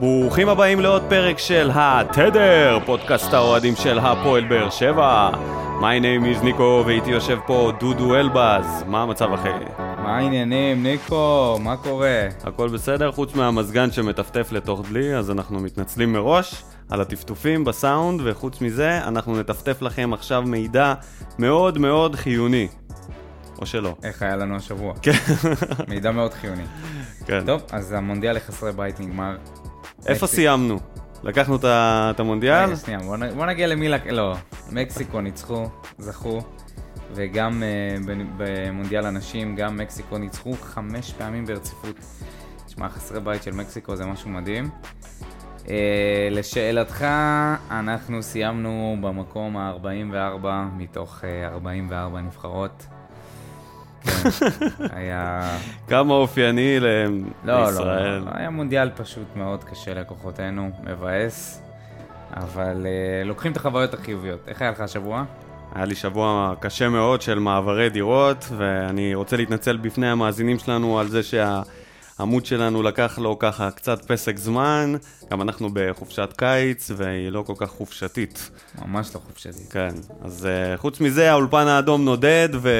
ברוכים הבאים לעוד פרק של התדר, פודקאסט האוהדים של הפועל באר שבע. My name is ניקו, ואיתי יושב פה דודו אלבז. מה המצב אחי? מה העניינים, ניקו? מה קורה? הכל בסדר, חוץ מהמזגן שמטפטף לתוך דלי, אז אנחנו מתנצלים מראש על הטפטופים בסאונד, וחוץ מזה, אנחנו נטפטף לכם עכשיו מידע מאוד מאוד חיוני. או שלא. איך היה לנו השבוע? כן. מידע מאוד חיוני. כן. טוב, אז המונדיאל לחסרי בית נגמר. איפה. סיימנו? לקחנו את המונדיאל? שנייה, בוא נגיע למי. לא, מקסיקו ניצחו, זכו, וגם אה, במונדיאל הנשים, גם מקסיקו ניצחו חמש פעמים ברציפות. תשמע, חסרי בית של מקסיקו זה משהו מדהים. אה, לשאלתך, אנחנו סיימנו במקום ה-44 מתוך אה, 44 נבחרות. כן, היה... כמה אופייני ל- לא, לישראל. לא, היה מונדיאל פשוט מאוד קשה לכוחותינו, מבאס, אבל uh, לוקחים את החוויות החיוביות. איך היה לך השבוע? היה לי שבוע קשה מאוד של מעברי דירות, ואני רוצה להתנצל בפני המאזינים שלנו על זה שהעמוד שלנו לקח לו ככה קצת פסק זמן. גם אנחנו בחופשת קיץ, והיא לא כל כך חופשתית. ממש לא חופשתי. כן, אז uh, חוץ מזה, האולפן האדום נודד, ו...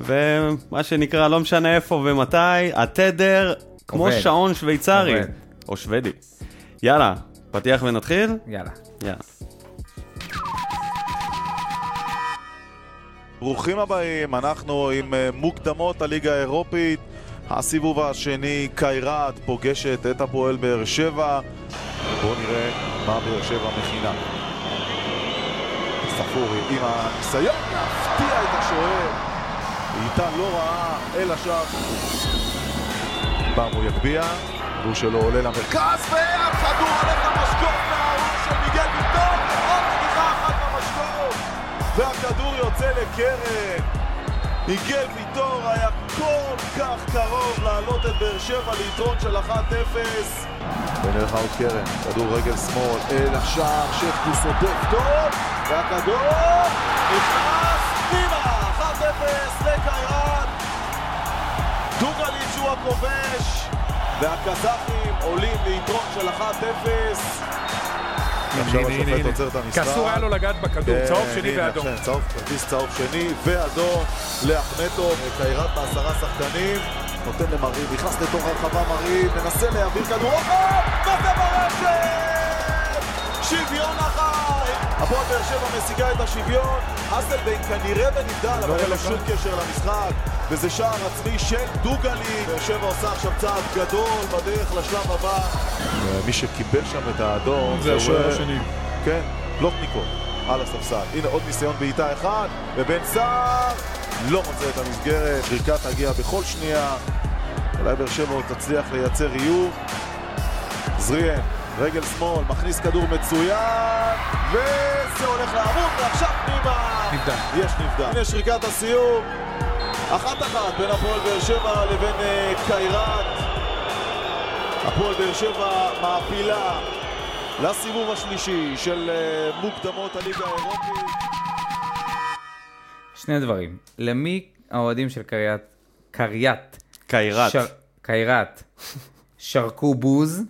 ומה שנקרא, לא משנה איפה ומתי, התדר כמו עובד. שעון שוויצרי. עובד. או שוודי. יאללה, פתיח ונתחיל? יאללה. יאללה. ברוכים הבאים, אנחנו עם אה, מוקדמות הליגה האירופית. הסיבוב השני, קיירת פוגשת את הפועל באר שבע. בואו נראה מה באר שבע מכינה. ספורי עם הניסיון להפתיע את השוער. בעיטה לא רעה אל השער. פעם הוא יגביה, והוא שלו עולה למרכז, והכדור הולך למשקוף מהאהוב של מיגל ויטור, עוד נגיחה אחת במשקוף, והכדור יוצא לקרן. מיגל ויטור היה כל כך קרוב להעלות את באר שבע ליתרון של 1-0. ונלך עוד קרן, כדור רגל שמאל אל השער, שפטי סודק טוב, והכדור נכנס 1-0 לקיירת. דוגליץ' הוא הכובש, והקזחים עולים ליתרון של 1-0. עכשיו השופט עוצר את המשחק. כי אסור היה לו לגעת בכדור, כן, צהוב שני ואדום. צהוב, כרטיס צהוב שני ואדום לאחמטוב, קיירת בעשרה שחקנים, נותן למריב, נכנס לתוך הרחבה מריב, מנסה להעביר כדור, וזה ברשת! שוויון אחר! הפועל באר שבע משיגה את השוויון, אסלביין כנראה בנבדל, אבל אין לו שום קשר למשחק, וזה שער עצמי של דוגלי. באר שבע עושה עכשיו צעד גדול בדרך לשלב הבא. מי שקיבל שם את האדום זה השוער השני. כן, פלוטניקוב על הספסל. הנה עוד ניסיון בעיטה אחד, ובן סער לא מוצא את המסגרת, שריקה תגיע בכל שנייה. אולי באר שבע עוד תצליח לייצר איום. זריאן, רגל שמאל, מכניס כדור מצוין, וזה הולך לעמוד, ועכשיו פנימה. נבדל. יש נבדל. הנה שריקת הסיום. אחת אחת בין הפועל באר שבע לבין אה, קיירת. הפועל באר שבע מעפילה לסיבוב השלישי של אה, מוקדמות הליגה האירופית. שני דברים. למי האוהדים של קריית... קריית. קיירת. שר- קיירת. שרקו בוז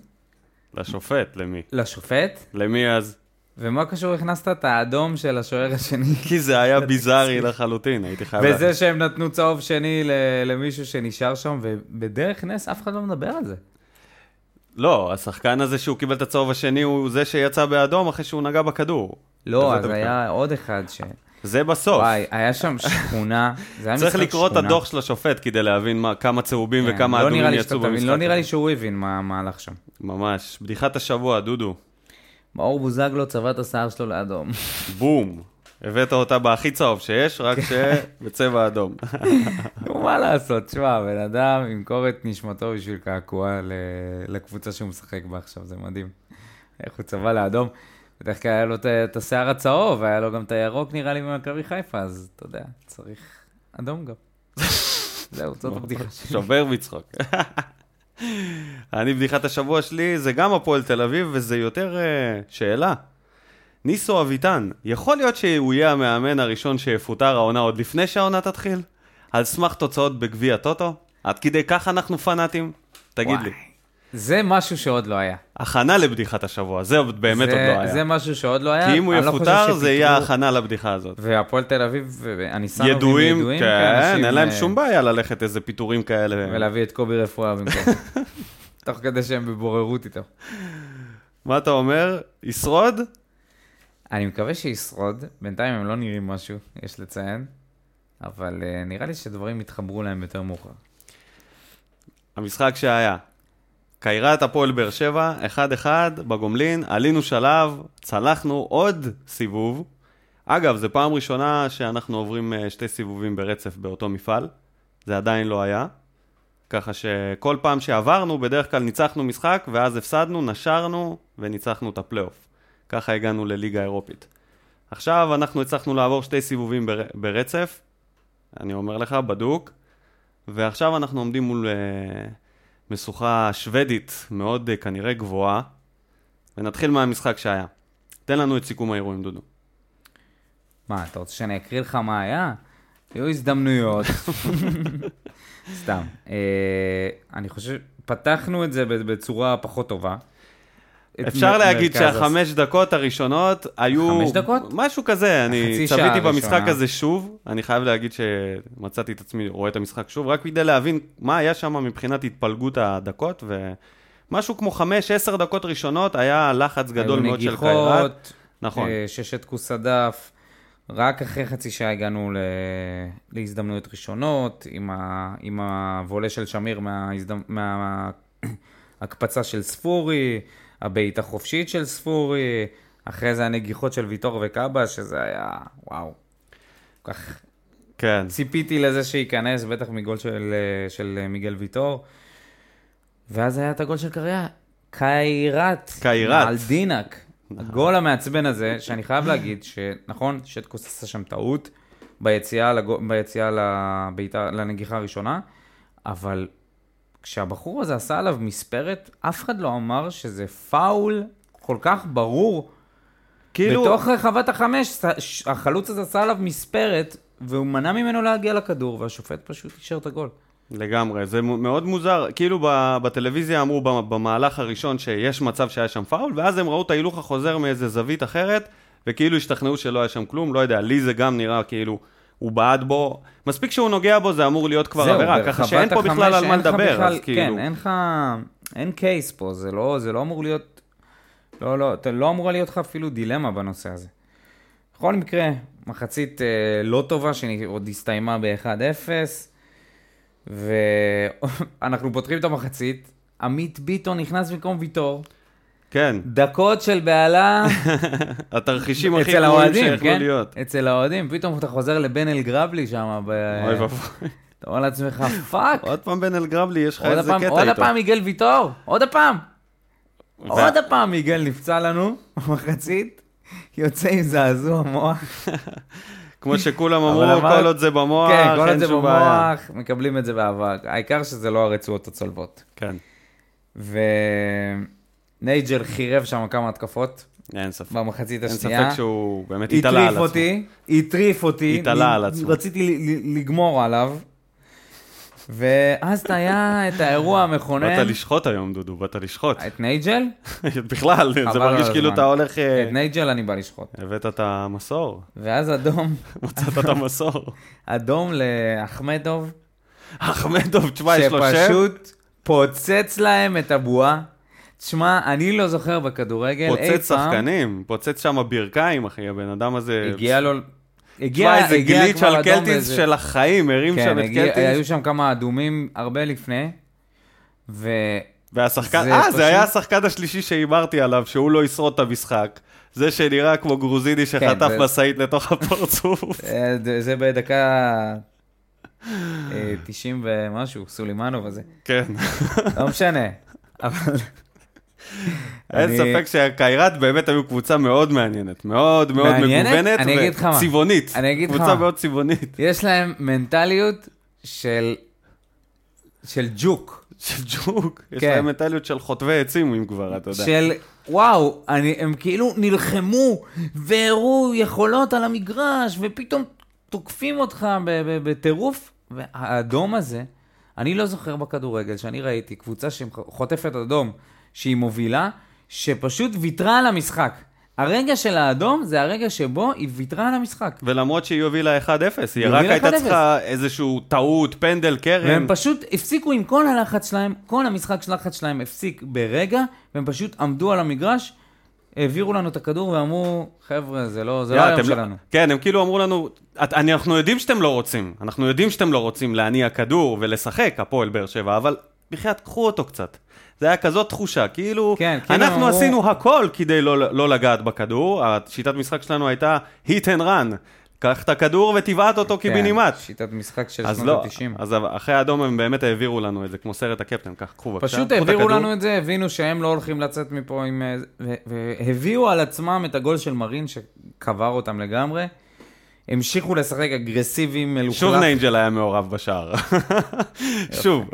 לשופט, למי? לשופט? למי אז? ומה קשור הכנסת את האדום של השוער השני? כי זה היה ביזארי לחלוטין, הייתי חייב... וזה שהם נתנו צהוב שני למישהו שנשאר שם, ובדרך נס אף אחד לא מדבר על זה. לא, השחקן הזה שהוא קיבל את הצהוב השני הוא זה שיצא באדום אחרי שהוא נגע בכדור. לא, אז היה עוד אחד ש... זה בסוף. וואי, היה שם שכונה, זה היה צריך לקרוא את. הדוח של השופט כדי להבין מה- כמה צהובים כן, וכמה לא אדומים יצאו במשחק. לא נראה לי הזה. שהוא הבין מה מה הלך שם. ממש. בדיחת השבוע, דודו. מאור בוזגלו צבע את השיער שלו לאדום. בום. הבאת אותה בהכי צהוב שיש, רק שבצבע אדום. נו, מה לעשות, תשמע, בן אדם ימכור את נשמתו בשביל קעקוע לקבוצה שהוא משחק בה עכשיו, זה מדהים. איך הוא צבע לאדום. בדרך כלל היה לו את השיער הצהוב, היה לו גם את הירוק נראה לי ממכבי חיפה, אז אתה יודע, צריך אדום גם. זהו, זאת הבדיחה שלי. שובר מצחוק. אני, בדיחת השבוע שלי, זה גם הפועל תל אביב, וזה יותר uh, שאלה. ניסו אביטן, יכול להיות שהוא יהיה המאמן הראשון שיפוטר העונה עוד לפני שהעונה תתחיל? על סמך תוצאות בגביע טוטו? עד כדי כך אנחנו פנאטים? תגיד לי. זה משהו שעוד לא היה. הכנה לבדיחת השבוע, זה באמת זה, עוד לא היה. זה משהו שעוד לא היה. כי אם הוא אני לא יפוטר, זה יהיה הכנה לבדיחה הזאת. והפועל תל אביב, הניסנובים ידועים, ידועים כן, אין להם אה, שום בעיה ללכת איזה פיטורים כאלה. ולהביא את קובי רפואה במקום. תוך כדי שהם בבוררות איתו. מה אתה אומר? ישרוד? אני מקווה שישרוד, בינתיים הם לא נראים משהו, יש לציין, אבל uh, נראה לי שדברים יתחברו להם יותר מאוחר. המשחק שהיה. קיירת הפועל באר שבע, 1-1 בגומלין, עלינו שלב, צלחנו עוד סיבוב. אגב, זו פעם ראשונה שאנחנו עוברים אה, שתי סיבובים ברצף באותו מפעל. זה עדיין לא היה. ככה שכל פעם שעברנו, בדרך כלל ניצחנו משחק, ואז הפסדנו, נשרנו וניצחנו את הפלייאוף. ככה הגענו לליגה האירופית. עכשיו אנחנו הצלחנו לעבור שתי סיבובים בר... ברצף, אני אומר לך, בדוק, ועכשיו אנחנו עומדים מול uh, משוכה שוודית מאוד uh, כנראה גבוהה, ונתחיל מהמשחק שהיה. תן לנו את סיכום האירועים, דודו. מה, אתה רוצה שאני אקריא לך מה היה? היו הזדמנויות. סתם. אה, אני חושב, פתחנו את זה בצורה פחות טובה. אפשר להגיד שהחמש דקות הראשונות היו... חמש דקות? משהו כזה, אני צפיתי במשחק. הזה שוב, אני חייב להגיד שמצאתי את עצמי רואה את המשחק שוב, רק כדי להבין מה היה שם מבחינת התפלגות הדקות, ומשהו כמו חמש, עשר דקות ראשונות היה לחץ גדול היו מאוד של קיירת. נגיחות, נכון. אה, ששת כוס הדף. רק אחרי חצי שעה הגענו ל... להזדמנויות ראשונות, עם, ה... עם הוולה של שמיר. מההקפצה של ספורי, הבעיטה חופשית של ספורי, אחרי זה הנגיחות של ויטור וקאבה, שזה היה, וואו. כל כך כן. ציפיתי לזה שייכנס, בטח מגול של, של מיגל ויטור. ואז היה את הגול של קריה, קיירת. קיירת. על דינק. הגול המעצבן הזה, שאני חייב להגיד שנכון, שטקוס עשה שם טעות ביציאה, לגו, ביציאה לבעיטה, לנגיחה הראשונה, אבל כשהבחור הזה עשה עליו מספרת, אף אחד לא אמר שזה פאול כל כך ברור. כאילו, בתוך רחבת החמש, החלוץ הזה עשה עליו מספרת, והוא מנע ממנו להגיע לכדור, והשופט פשוט אישר את הגול. לגמרי, זה מאוד מוזר, כאילו בטלוויזיה אמרו במהלך הראשון שיש מצב שהיה שם פאול, ואז הם ראו את ההילוך החוזר מאיזה זווית אחרת, וכאילו השתכנעו שלא היה שם כלום, לא יודע, לי זה גם נראה כאילו הוא בעט בו, מספיק שהוא נוגע בו זה אמור להיות כבר עבירה, ככה שאין פה בכלל על מה לדבר, אז כאילו, כן, אין לך... אין קייס פה, זה לא, זה לא אמור להיות... לא, לא, לא אמורה להיות לך אפילו דילמה בנושא הזה. בכל מקרה, מחצית אה, לא טובה, שעוד הסתיימה ב-1-0, ואנחנו פותחים את המחצית, עמית ביטון נכנס במקום ויטור, כן, דקות של בהלה התרחישים הכי גרועים שיכלו כן? להיות. אצל האוהדים, פתאום אתה חוזר לבן אלגרבלי שם. אוי ואבוי. אתה אומר לעצמך, fuck, עוד פעם בן אלגרבלי, יש לך עוד איזה קטע עוד איתו. הפעם מיגל ויטור, עוד הפעם. ו- עוד הפעם מיגל נפצע לנו במחצית, יוצא עם זעזוע מוח. כמו שכולם אמרו, אמר- כל עוד זה במוח, כן, כל עוד אין זה שום בעיה. במוח, מקבלים את זה באהבה. העיקר שזה לא הרצועות הצולבות. כן, ונייג'ל חירב שם כמה התקפות אין ספק. במחצית אין השנייה. ספק שהוא באמת התעלה על הטריף עצמו. אותי, הטריף אותי. התעלה על עצמו. רציתי לגמור עליו. ואז היה את האירוע המכונן. באת לשחוט היום, דודו, באת לשחוט. את נייג'ל? בכלל, זה מרגיש כאילו. אתה הולך... אה, את נייג'ל אני בא לשחוט. הבאת את המסור, ואז אדום, מצאת את המסור. אדום לאחמדוב, אחמדוב, תשמע, יש לו שם. שפשוט פוצץ להם את הבועה. תשמע, אני לא זוכר בכדורגל אי פעם. פוצץ שחקנים, פוצץ שם ברכיים, אחי, הבן אדם הזה... הגיע לו... הגיע, תשמע, איזה הגיע גליץ' על קלטיס באיזה- של החיים, הרים כן, שם את הגיע, היו קלטיס. שם כמה אדומים הרבה לפני, ו... והשחקן, זה אה, פשוט- זה היה השחקן השלישי שהימרתי עליו, שהוא לא ישרוד את המשחק. זה שנראה כמו גרוזיני שחטף זה- משאית לתוך הפרצוף. אה, זה- זה בדקה אה, 90 ומשהו, סולימנוב הזה. כן. לא משנה. אבל... אין ספק שהקיירת באמת היו קבוצה מאוד מעניינת, מאוד מאוד? מגוונת אני אגיד לך מה. וצבעונית. אני אגיד לך קבוצה מה. מאוד צבעונית. יש להם מנטליות של... של ג'וק. של ג'וק, יש כן. להם מנטליות של חוטבי עצים, אם כבר, אתה יודע. של וואו, אני, הם כאילו נלחמו והראו יכולות על המגרש, ופתאום תוקפים אותך בטירוף. והאדום הזה אני לא זוכר בכדורגל שאני ראיתי קבוצה שחוטפת אדום, שהיא מובילה, שפשוט ויתרה על המשחק. הרגע של האדום זה הרגע שבו היא ויתרה על המשחק. ולמרות שהיא הובילה 1-0, היא רק הייתה 1-0. צריכה איזשהו טעות, פנדל, קרן. והם פשוט הפסיקו עם כל הלחץ שלהם, כל המשחק של לחץ שלהם הפסיק ברגע, והם פשוט עמדו על המגרש, העבירו לנו את הכדור ואמרו, חבר'ה, זה לא, זה לא יא, היום לא- שלנו. כן, הם כאילו אמרו לנו, "את- אנחנו יודעים שאתם לא רוצים, אנחנו יודעים שאתם לא רוצים להניע כדור ולשחק, הפועל באר שבע, אבל בחייאת, קחו אותו קצת. זה היה כזאת תחושה, כאילו, כן, כאילו אנחנו אמרו- עשינו הכל כדי לא, לא לגעת בכדור, השיטת משחק שלנו הייתה hit and run, קח את הכדור ותבעט אותו קיבינימט. כן, שיטת משחק של שנות לא, ה-90. אז אחרי האדום הם באמת העבירו לנו את זה, כמו סרט הקפטן, קח, קחו בבקשה. פשוט העבירו. לנו את זה, הבינו שהם לא הולכים לצאת מפה עם... אה, והביאו על עצמם את הגול של מרין שקבר אותם לגמרי. המשיכו לשחק אגרסיבי, מלוכלך. שוב נייג'ל היה מעורב בשער. שוב.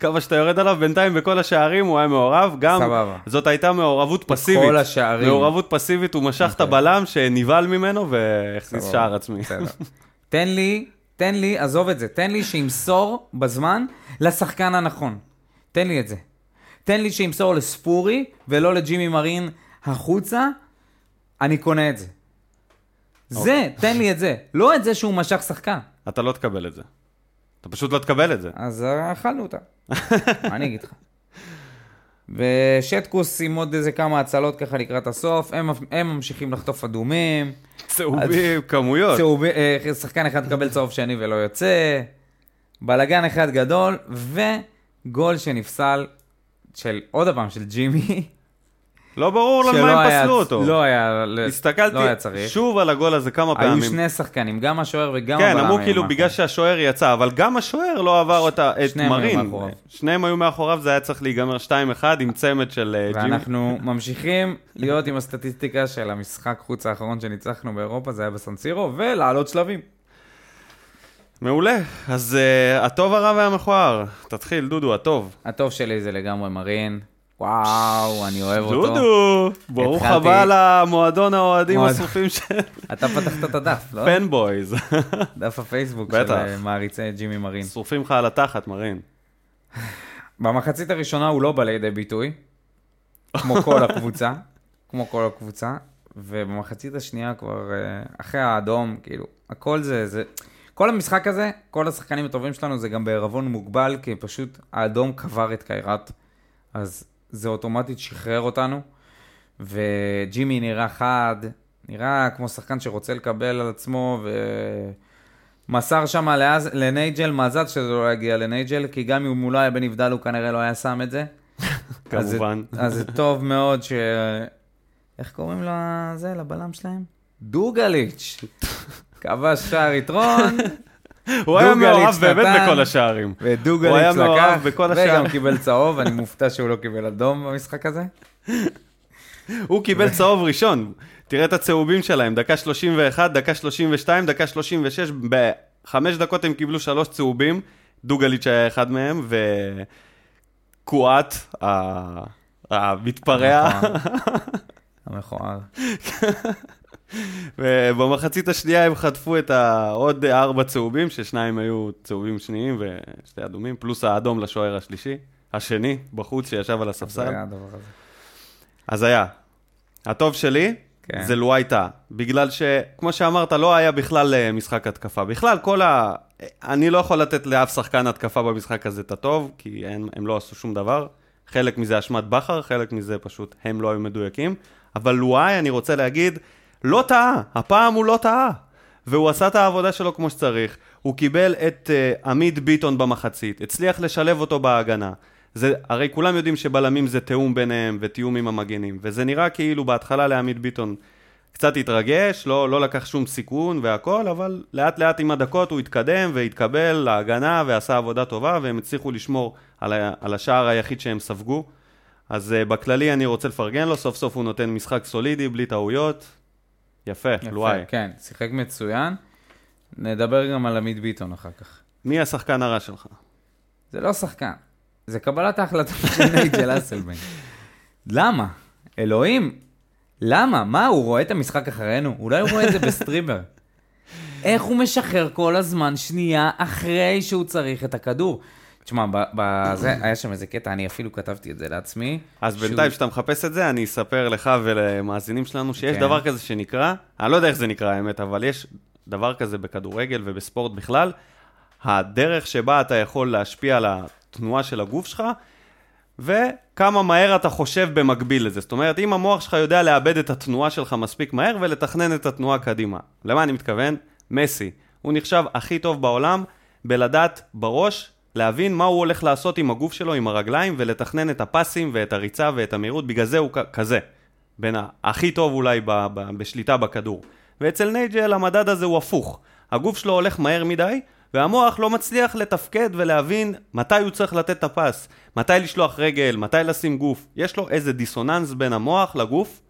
כמה שאתה יורד עליו, בינתיים בכל השערים הוא היה מעורב, גם סבבה. זאת הייתה מעורבות פסיבית. כל השערים. מעורבות פסיבית, הוא משך את אוקיי. הבלם שנבהל ממנו והכניס. שער עצמי. תן לי, תן לי, עזוב את זה, תן לי שימסור בזמן לשחקן הנכון. תן לי את זה. תן לי שימסור לספורי ולא לג'ימי מרין החוצה, אני קונה את זה. אוקיי. זה, תן לי את זה. לא את זה שהוא משך שחקן. אתה לא תקבל את זה. אתה פשוט לא תקבל את זה. אז אה, אכלנו אותה. מה אני אגיד לך? ושטקוס עם עוד איזה כמה הצלות ככה לקראת הסוף, הם, הם ממשיכים לחטוף אדומים, צהובים, כמויות. צהוב, אה, שחקן אחד מקבל צהוב שני ולא יוצא, בלגן אחד גדול, וגול שנפסל של, עוד פעם, של ג'ימי, לא ברור על שלא מה הם היה- פסלו אותו. לא היה, הסתכלתי לא היה צריך. שוב על הגול הזה כמה היו פעמים. שני שחקנים, גם השוער וגם כן, הבלם אמרו היו כאילו. בגלל שהשוער יצא, אבל גם השוער לא עבר אותה, את היו מרין. שניהם היו מאחוריו, זה היה צריך להיגמר 2-1 עם צמד של אה, ג'ימי. ואנחנו ממשיכים להיות עם הסטטיסטיקה של המשחק חוץ האחרון שניצחנו באירופה, זה היה בסנסירו, ולעלות שלבים. מעולה. אז uh, הטוב, הרע והמכוער. תתחיל, דודו, הטוב. הטוב שלי זה לגמרי מרין. וואו, אני אוהב אותו. דודו, ברוך הבא למועדון האוהדים השרופים של אתה פתחת את הדף, לא? פנבויז. דף הפייסבוק. של אה, מעריצי ג'ימי מרין. שרופים לך על התחת, מרין. במחצית הראשונה הוא לא בא לידי ביטוי, כמו כל הקבוצה, כמו כל הקבוצה, ובמחצית השנייה כבר, אה, אחרי האדום, כאילו, הכל זה, זה, כל המשחק הזה, כל השחקנים הטובים שלנו זה גם בערבון מוגבל, כי פשוט האדום קבר את קיירת, אז זה אוטומטית שחרר אותנו, וג'ימי נראה חד, נראה כמו שחקן שרוצה לקבל על עצמו, ו... מסר שם לאז, לנייג'ל, מזל שזה לא יגיע לנייג'ל, כי גם אם הוא לא היה בנבדל הוא כנראה לא היה שם את זה. אז זה- כמובן. אז זה טוב מאוד ש... איך קוראים לזה, לבלם שלהם? דוגליץ'. כבש שער יתרון, הוא היה מעורב באמת. בכל השערים. ודוגליץ' לקח, וגם. קיבל צהוב, אני מופתע שהוא לא קיבל אדום במשחק הזה. הוא קיבל צהוב ראשון. תראה את הצהובים שלהם, דקה 31, דקה 32, דקה 36, בחמש דקות הם קיבלו שלוש צהובים, דוגליץ' היה אחד מהם, וקואט, המתפרע, המכוער. ובמחצית השנייה הם חטפו את העוד ארבע צהובים, ששניים היו צהובים שניים ושתי אדומים, פלוס האדום לשוער השלישי, השני, בחוץ, שישב על זה הספסל. היה הדבר הזה. אז היה. הטוב שלי, כן. כן. זה לואי טאה. בגלל שכמו שאמרת, לא היה בכלל אה, משחק התקפה. בכלל, כל ה... אני לא יכול לתת לאף שחקן התקפה במשחק הזה את הטוב, כי הם, הם לא עשו שום דבר. חלק מזה אשמת בכר, חלק מזה פשוט הם לא היו מדויקים. אבל לואי, אני רוצה להגיד, לא טעה. הפעם הוא לא טעה. והוא עשה את העבודה שלו כמו שצריך. הוא קיבל את uh, עמית ביטון במחצית, הצליח לשלב אותו בהגנה. זה, הרי כולם יודעים שבלמים זה תיאום ביניהם ותיאום עם המגנים, וזה נראה כאילו בהתחלה לעמית ביטון קצת התרגש, לא, לא לקח שום סיכון והכל, אבל לאט לאט עם הדקות הוא התקדם והתקבל להגנה ועשה עבודה טובה, והם הצליחו לשמור על, ה, על השער היחיד שהם ספגו. אז uh, בכללי אני רוצה לפרגן לו, סוף סוף הוא נותן משחק סולידי, בלי טעויות. יפה, לואי. כן, שיחק מצוין. נדבר גם על עמית ביטון אחר כך. מי השחקן הרע שלך? זה לא שחקן, זה קבלת ההחלטות של נייג'ל הסלביינק. למה? אלוהים, למה? מה, הוא רואה את המשחק אחרינו? אולי הוא רואה את זה ב streamer. איך הוא משחרר כל הזמן שנייה אחרי שהוא צריך את הכדור. תשמע, בזה, היה שם איזה קטע, אני אפילו כתבתי את זה לעצמי. אז שהוא- בינתיים, כשאתה מחפש את זה, אני אספר לך ולמאזינים שלנו שיש כן. דבר כזה שנקרא, אני לא יודע איך זה נקרא האמת, אבל יש דבר כזה בכדורגל ובספורט בכלל, הדרך שבה אתה יכול להשפיע על התנועה של הגוף שלך, וכמה מהר אתה חושב במקביל לזה. זאת אומרת, אם המוח שלך יודע לאבד את התנועה שלך מספיק מהר ולתכנן את התנועה קדימה. למה אני מתכוון? מסי. הוא נחשב הכי טוב בעולם בלדעת בראש, להבין מה הוא הולך לעשות עם הגוף שלו, עם הרגליים, ולתכנן את הפסים ואת הריצה ואת המהירות, בגלל זה הוא כזה. בין הכי טוב אולי ב- ב- בשליטה בכדור. ואצל נייג'ל המדד הזה הוא הפוך. הגוף שלו הולך מהר מדי, והמוח לא מצליח לתפקד ולהבין מתי הוא צריך לתת את הפס, מתי לשלוח רגל, מתי לשים גוף. יש לו איזה דיסוננס בין המוח לגוף,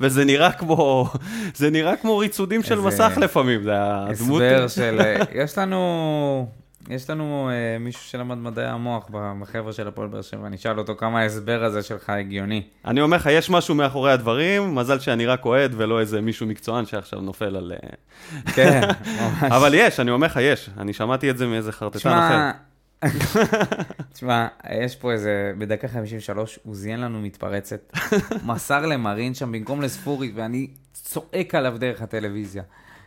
וזה נראה כמו, זה נראה כמו ריצודים של מסך לפעמים, זה הדמות... הסבר של... אה, יש לנו... יש לנו אה, מישהו שלמד מדעי המוח בחבר'ה של הפועל באר שבע, אני אשאל אותו כמה ההסבר הזה שלך הגיוני. אני אומר לך, יש משהו מאחורי הדברים, מזל שאני רק אוהד ולא איזה מישהו מקצוען שעכשיו נופל על... אה, כן, ממש. אבל יש, אני אומר לך, יש. אני שמעתי את זה מאיזה חרטטן אחר. תשמע, תשמע, יש פה איזה, בדקה 53, הוא זיין לנו מתפרצת. מסר למרין שם במקום לספורי, ואני צועק עליו דרך הטלוויזיה.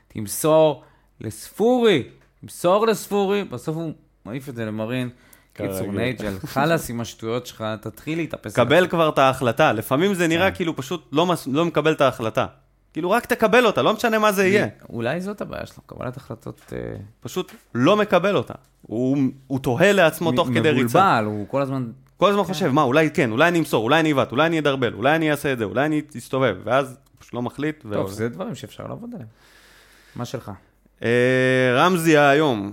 תמסור לספורי, תמסור לספורי, בסוף הוא מעיף את זה למרין. קיצור. נייג'ל, חלאס עם השטויות שלך, תתחיל להתאפס. קבל כבר את ההחלטה. לפעמים זה נראה כן. כאילו פשוט לא, מס... לא מקבל את ההחלטה. כאילו רק תקבל אותה, לא משנה מה זה יהיה. אולי זאת הבעיה שלו, קבלת החלטות... אה, פשוט לא מקבל אותה. הוא, הוא תוהה לעצמו תוך כדי ריצה. מבולבל, הוא כל הזמן... כל הזמן חושב, מה, אולי כן, אולי אני אמסור, אולי אני אבעט, אולי אני אדרבל, אולי אני אעשה את זה, אולי אני אסתובב, ואז פשוט לא מחליט. טוב. זה דברים שאפשר לעבוד עליהם. מה שלך? אה, רמזי היום,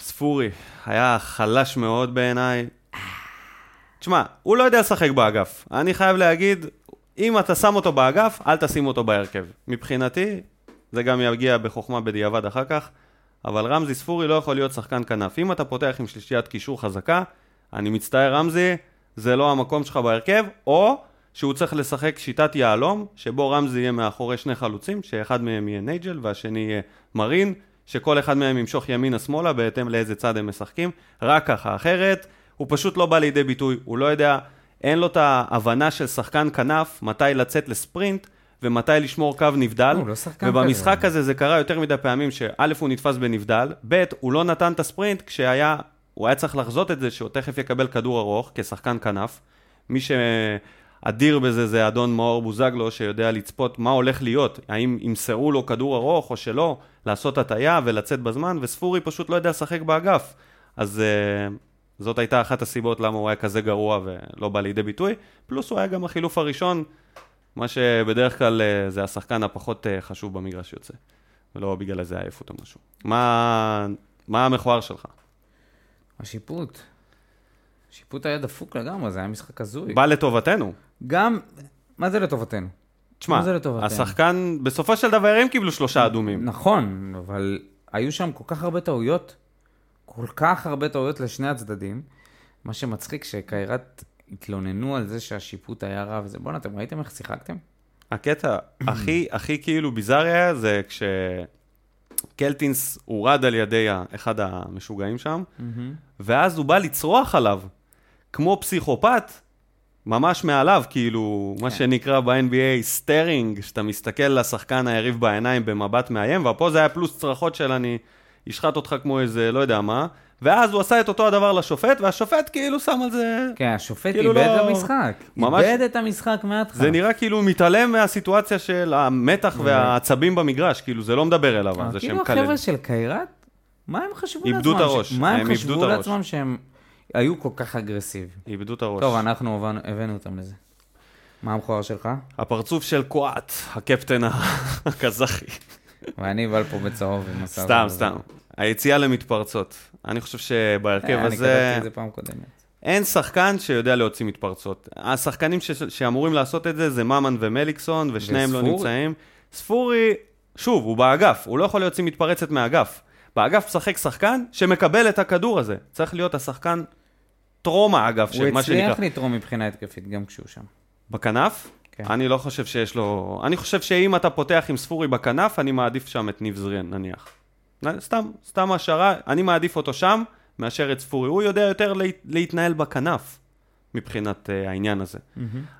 ספורי, היה חלש מאוד בעיניי. תשמע, הוא לא יודע לשחק באגף. אני חייב להגיד, אם אתה שם אותו באגף, אל תשים אותו בהרכב. מבחינתי, זה גם יגיע בחוכמה בדיעבד אחר כך, אבל רמזי ספורי לא יכול להיות שחקן כנף. אם אתה פותח עם שלישיית קישור חזקה, אני מצטער רמזי, זה לא המקום שלך בהרכב, או שהוא צריך לשחק שיטת יהלום, שבו רמזי יהיה מאחורי שני חלוצים, שאחד מהם יהיה נייג'ל והשני יהיה מרין, שכל אחד מהם ימשוך ימינה-שמאלה בהתאם לאיזה צד הם משחקים, רק ככה, אחרת הוא פשוט לא בא לידי ביטוי, הוא לא יודע, אין לו את ההבנה של שחקן כנף, מתי לצאת לספרינט ומתי לשמור קו נבדל. הוא לא שחקן ובמשחק כזה. הזה זה קרה יותר מדי פעמים שא' הוא נתפס בנבדל, ב' הוא לא נתן את הספרינט כשהיה, הוא היה צריך לחזות את זה שהוא תכף יקבל כדור ארוך כשחקן כנף. מי שאדיר בזה זה אדון מאור בוזגלו שיודע לצפות מה הולך להיות, האם ימסרו לו כדור ארוך או שלא, לעשות הטיה ולצאת בזמן, וספורי פשוט לא יודע לשחק באגף. אז uh, זאת הייתה אחת הסיבות למה הוא היה כזה גרוע ולא בא לידי ביטוי, פלוס הוא היה גם החילוף הראשון, מה שבדרך כלל אה, זה השחקן הפחות אה, חשוב במגרש יוצא, ולא בגלל איזה עייפות או משהו. מה, מה המכוער שלך? השיפוט. השיפוט היה דפוק לגמרי, זה היה משחק הזוי. בא לטובתנו. גם, מה זה לטובתנו? תשמע? השחקן, בסופו של דבר הם קיבלו שלושה אדומים. נכון, אבל היו שם כל כך הרבה טעויות, כל כך הרבה טעויות לשני הצדדים. מה שמצחיק שקיירת התלוננו על זה שהשיפוט היה רע וזה, בואנה, אתם ראיתם איך שיחקתם? הקטע הכי, הכי כאילו ביזארי היה זה כשקלטינס הורד על ידי אחד המשוגעים שם, ואז הוא בא לצרוח עליו, כמו פסיכופת, ממש מעליו, כאילו, מה כן. שנקרא ב-NBA staring, שאתה מסתכל לשחקן היריב בעיניים במבט מאיים, ופה זה היה פלוס צרחות של אני אשחט אותך כמו איזה לא יודע מה, ואז הוא עשה את אותו הדבר לשופט, והשופט כאילו שם על זה... כן, השופט כאילו איבד לא- את המשחק. ממש- איבד את המשחק מההתחלה. זה נראה כאילו הוא מתעלם מהסיטואציה של המתח והעצבים במגרש, כאילו זה לא מדבר אליו, אבל זה שהם כאילו קללים. החבר'ה של קיירת, מה הם חשבו לעצמם? איבדו את הראש, מה הם חשבו. לעצמם שהם היו כל כך אגרסיביים? איבדו את הראש. טוב, אנחנו הבנו- הבאנו אותם לזה. מה המכוער שלך? הפרצוף של קואט, הקפטן הקזחי. ואני בא לפה בצהוב עם מסע. סתם, סתם. היציאה למתפרצות. אני חושב שבהרכב אה, אני הזה כתבתי את זה פעם קודמת. אין שחקן שיודע להוציא מתפרצות. השחקנים ש- שאמורים לעשות את זה זה ממן ומליקסון, ושניהם לא וספורי. נמצאים. ספורי, שוב, הוא באגף, הוא לא יכול להוציא מתפרצת מהאגף. באגף משחק שחקן שמקבל את הכדור הזה. צריך להיות השחקן טרום האגף, הוא של מה שנקרא. הצליח לתרום מבחינה התקפית גם כשהוא שם. בכנף? כן. אני לא חושב שיש לו... אני חושב שאם אתה פותח עם ספורי בכנף, אני מעדיף שם את ניב זריאן, נניח. סתם, סתם השערה, אני מעדיף אותו שם מאשר את ספורי. הוא יודע יותר לה, להתנהל בכנף מבחינת uh, העניין הזה.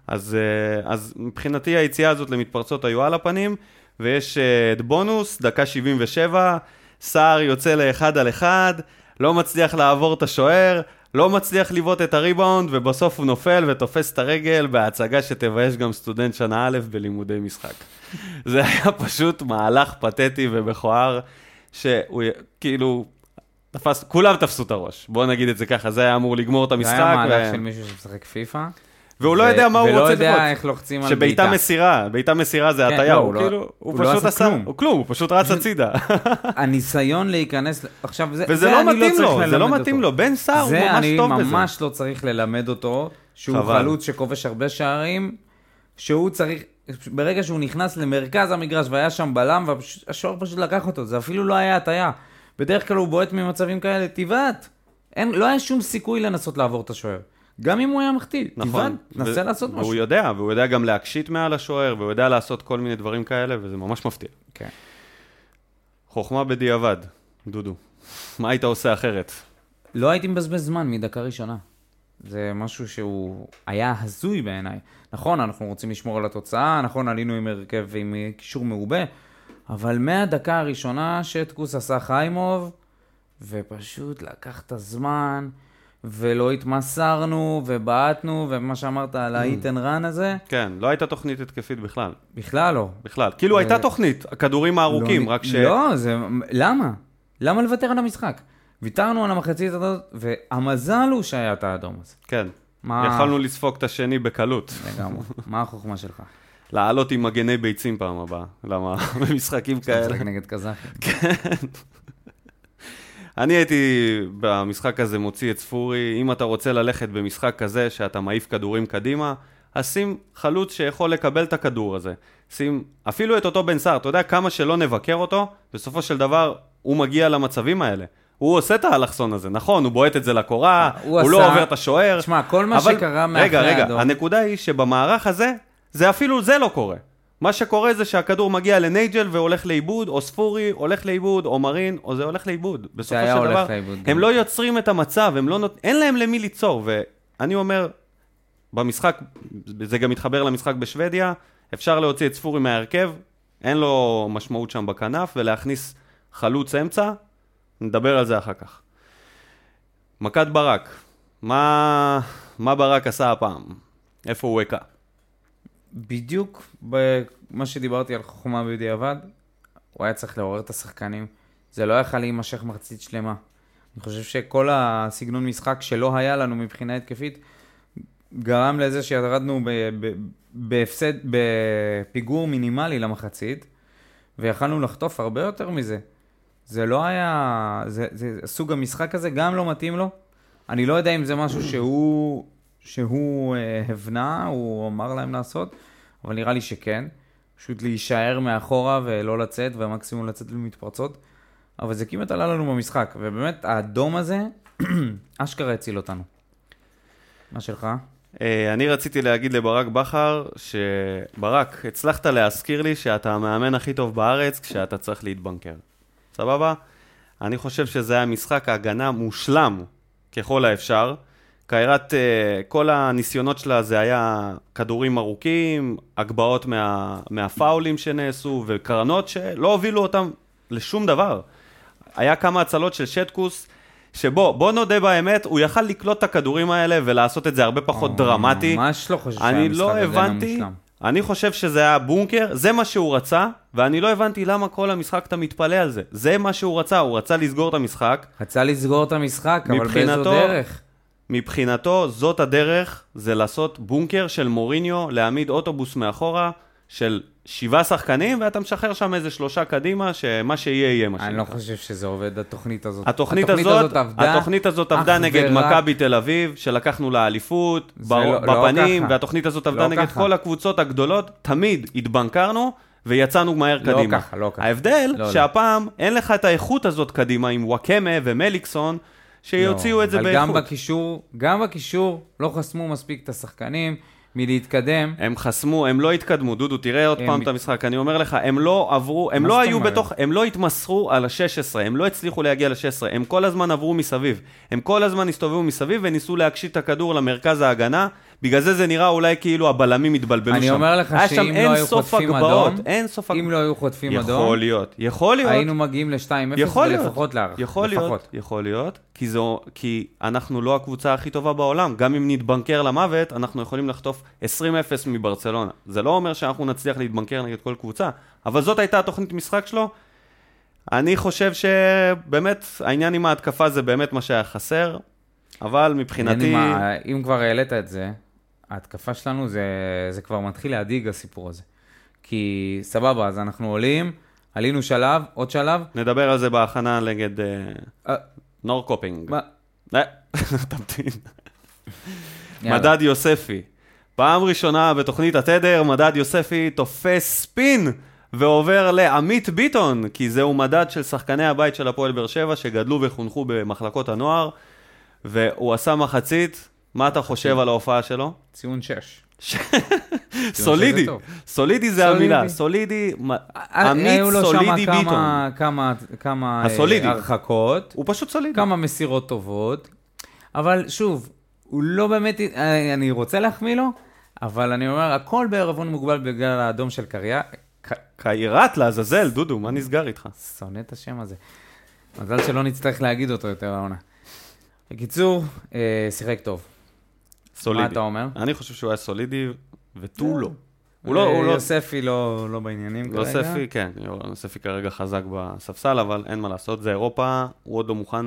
אז, uh, אז מבחינתי היציאה הזאת למתפרצות היו על הפנים, ויש uh, את בונוס, דקה 77, סער יוצא לאחד על אחד, לא מצליח לעבור את השוער, לא מצליח לבעוט את הריבאונד, ובסוף הוא נופל ותופס את הרגל בהצגה שתבייש גם סטודנט שנה א' בלימודי משחק. זה היה פשוט מהלך פתטי ומכוער, שהוא כאילו, תפס, כולם תפסו את הראש, בואו נגיד את זה ככה, זה היה אמור לגמור את המשחק. זה היה מהלך ו... של מישהו שמשחק פיפא. והוא לא יודע מה הוא רוצה ולא לראות. יודע איך לוחצים על שבעיטה בעיטה. מסירה, בעיטה מסירה זה כן, הטיה, לא, הוא לא- כאילו, הוא לא פשוט עשה. הוא כלום, הוא פשוט רץ הצידה. הניסיון להיכנס, עכשיו זה, וזה זה לא אני מתאים צריך לו, זה לא ללמד מתאים אותו. לו, בן סער הוא זה ממש אני טוב בזה. ממש לא צריך ללמד אותו, שהוא. חלוץ שכובש הרבה שערים, שהוא צריך, ברגע שהוא נכנס למרכז המגרש והיה שם בלם, והשוער פשוט לקח אותו, זה אפילו לא היה הטיה. בדרך כלל הוא בועט ממצבים כאלה, תבעט. לא היה שום סיכוי לנסות לעבור את השוער. גם אם הוא היה מחטיא, נכון. תבעט, נסה ו- לעשות משהו. והוא יודע, והוא יודע גם להקשיט מעל השוער, והוא יודע לעשות כל מיני דברים כאלה, וזה ממש מפתיע. כן. חוכמה בדיעבד, דודו. מה היית עושה אחרת? לא הייתי מבזבז זמן מדקה ראשונה. זה משהו שהוא היה הזוי בעיניי. נכון, אנחנו רוצים לשמור על התוצאה, נכון, עלינו עם הרכב עם אה, קישור מעובה, אבל מהדקה הראשונה שטקוס עשה חיימוב, ופשוט לקח את הזמן, ולא התמסרנו, ובעטנו, ומה שאמרת על ה-hit and run הזה, כן, לא הייתה תוכנית התקפית בכלל. בכלל לא. בכלל. כאילו הייתה תוכנית, הכדורים הארוכים, לא, רק ש... לא, זה... למה? למה לוותר על המשחק? ויתרנו על המחצית הזאת, והמזל הוא שהיה את האדום הזה. כן. מה... יכלנו לספוג את השני בקלות. לגמרי. מה החוכמה שלך? לעלות עם מגני ביצים פעם הבאה. למה? במשחקים כאלה. משחק נגד קזחים. אני הייתי במשחק הזה מוציא את ספורי, אם אתה רוצה ללכת במשחק כזה שאתה מעיף כדורים קדימה, אז שים חלוץ שיכול לקבל את הכדור הזה. שים אפילו את אותו בן סער, אתה יודע כמה שלא נבקר אותו, בסופו של דבר הוא מגיע למצבים האלה. הוא עושה את האלכסון הזה, נכון, הוא בועט את זה לקורה, הוא הוא, לא עשה- עובר את השוער. תשמע, כל מה אבל- שקרה מאחורי רגע, רגע, האדום- הנקודה היא שבמערך הזה, זה אפילו זה לא קורה. מה שקורה זה שהכדור מגיע לנייג'ל והולך לאיבוד, או ספורי הולך לאיבוד, או מרין, או זה הולך לאיבוד. בסופו של הולך דבר, לאיבוד הם גם. לא יוצרים את המצב, לא נות... אין להם למי ליצור, ואני אומר, במשחק, זה גם מתחבר למשחק בשוודיה, אפשר להוציא את ספורי מההרכב, אין לו משמעות שם בכנף, ולהכניס חלוץ אמצע, נדבר על זה אחר כך. מכת ברק, מה, מה ברק עשה הפעם? איפה הוא הכה? בדיוק במה שדיברתי על חוכמה בדיעבד, הוא היה צריך לעורר את השחקנים. זה לא יכל להימשך מחצית שלמה. אני חושב שכל הסגנון משחק שלא היה לנו מבחינה התקפית, גרם לזה שירדנו בהפסד, בפיגור מינימלי למחצית, ויכלנו לחטוף הרבה יותר מזה. זה לא היה, זה, זה, סוג המשחק הזה גם לא מתאים לו. אני לא יודע אם זה משהו שהוא, שהוא אה, הבנה, הוא אמר להם לעשות, אבל נראה לי שכן. פשוט להישאר מאחורה ולא לצאת, ומקסימום לצאת למתפרצות. אבל זה כמעט עלה לנו במשחק, ובאמת האדום הזה, אשכרה הציל אותנו. מה שלך? אה, אני רציתי להגיד לברק בכר, שברק, הצלחת להזכיר לי שאתה המאמן הכי טוב בארץ כשאתה צריך להתבנקר. סבבה? אני חושב שזה היה משחק הגנה מושלם ככל האפשר. קיירת, אה, כל הניסיונות שלה זה היה כדורים ארוכים, הגבהות מה, מהפאולים שנעשו, וקרנות שלא הובילו אותם לשום דבר. היה כמה הצלות של שטקוס, שבוא, בוא נודה באמת, הוא יכל לקלוט את הכדורים האלה ולעשות את זה הרבה פחות דרמטי. ממש לא חושב שהמשחק לא הזה היה הבנתי, מושלם. אני חושב שזה היה בונקר, זה מה שהוא רצה, ואני לא הבנתי למה כל המשחק אתה מתפלא על זה. זה מה שהוא רצה, הוא רצה לסגור את המשחק. רצה לסגור את המשחק, אבל באיזו דרך? מבחינתו, זאת הדרך, זה לעשות בונקר של מוריניו, להעמיד אוטובוס מאחורה של שבעה שחקנים, ואתה משחרר שם איזה שלושה קדימה, שמה שיהיה יהיה מה אני לא. חושב שזה עובד, התוכנית הזאת. התוכנית הזאת, עבדה התוכנית הזאת עבדה נגד ורק- מכבי תל אביב, שלקחנו לאליפות, זה בר- לא- לא בפנים, ככה. והתוכנית הזאת עבדה לא נגד ככה. כל הקבוצות הגדולות, תמיד התבנקרנו ויצאנו מהר לא קדימה. ככה, לא ככה. ההבדל, לא, לא. שהפעם אין לך את האיכות הזאת קדימה עם וואקמה ומליקסון, שיוציאו לא, את זה אבל גם באיכות. בקישור, גם בקישור לא חסמו מספיק את השחקנים, מלהתקדם. הם חסמו, הם לא התקדמו, דודו, תראה עוד הם פעם את המשחק, אני אומר לך, הם לא עברו, הם לא היו אומרת? בתוך, הם לא התמסרו על ה-16, הם לא הצליחו להגיע ל-16, הם כל הזמן עברו מסביב. הם כל הזמן הסתובבו מסביב וניסו להקשיט את הכדור למרכז ההגנה, בגלל זה זה נראה אולי כאילו הבלמים התבלבלו אני שם. אומר לך שאם לא היו חוטפים אדום, אין סוף אם הגבהות. לא היו חוטפים אדום, יכול להיות, יכול להיות. היינו מגיעים ל-2-0 יכול להיות, ולפחות להערכה. יכול. להיות, יכול להיות, כי, זו, כי אנחנו לא הקבוצה הכי טובה בעולם. גם אם נתבנקר למוות, אנחנו יכולים לחטוף 20-0 מברצלונה. זה לא אומר שאנחנו נצליח להתבנקר נגד כל קבוצה, אבל זאת הייתה התוכנית משחק שלו. אני חושב שבאמת, העניין עם ההתקפה זה באמת מה שהיה חסר, אבל מבחינתי... מה, אם כבר העלית את זה, ההתקפה שלנו זה, זה כבר מתחיל להדאיג הסיפור הזה. כי סבבה, אז אנחנו עולים, עלינו שלב, עוד שלב. נדבר על זה בהכנה נגד אה, אה, נורקופינג. מה? אה, תמתין. מדד יוספי. פעם ראשונה בתוכנית התדר, מדד יוספי תופס ספין ועובר לעמית ביטון, כי זהו מדד של שחקני הבית של הפועל באר שבע שגדלו וחונכו במחלקות הנוער, והוא עשה מחצית. מה אתה חושב על ההופעה שלו? ציון 6. סולידי. סולידי זה. המילה, סולידי, מ- היו עמית סולידי ביטון. כמה, אה, הסולידי. הרחקות, הוא פשוט סולידי. כמה מסירות טובות, אבל שוב, הוא לא באמת, אה, אני רוצה להחמיא לו, אבל אני אומר, הכל בערבון מוגבל בגלל האדום של קריה. קיירת לעזאזל, דודו, מה נסגר איתך? שונא את השם הזה. מזל שלא נצטרך להגיד אותו יותר העונה. בקיצור, אה, שיחק טוב. סולידי. מה אתה אומר? אני חושב שהוא היה סולידי ותו לא. הוא לא, הוא לא, יוספי לא לא בעניינים כרגע. יוספי, כן, יוספי כרגע חזק בספסל, אבל אין מה לעשות, זה אירופה, הוא עוד לא מוכן.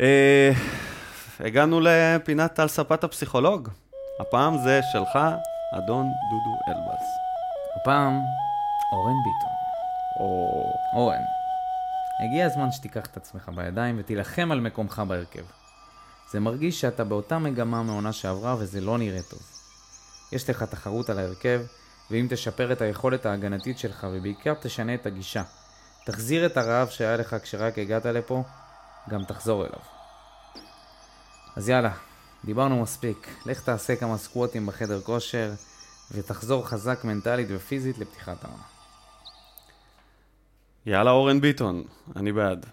אה, הגענו לפינת על ספת הפסיכולוג. הפעם זה שלך, אדון דודו אלבז. הפעם, אורן ביטון. או... אורן, הגיע הזמן שתיקח את עצמך בידיים ותילחם על מקומך בהרכב. זה מרגיש שאתה באותה מגמה מעונה שעברה וזה לא נראה טוב. יש לך תחרות על ההרכב, ואם תשפר את היכולת ההגנתית שלך ובעיקר תשנה את הגישה, תחזיר את הרעב שהיה לך כשרק הגעת לפה, גם תחזור אליו. אז יאללה, דיברנו מספיק. לך תעשה כמה סקווטים בחדר כושר, ותחזור חזק מנטלית ופיזית לפתיחת העונה. יאללה אורן ביטון, אני בעד.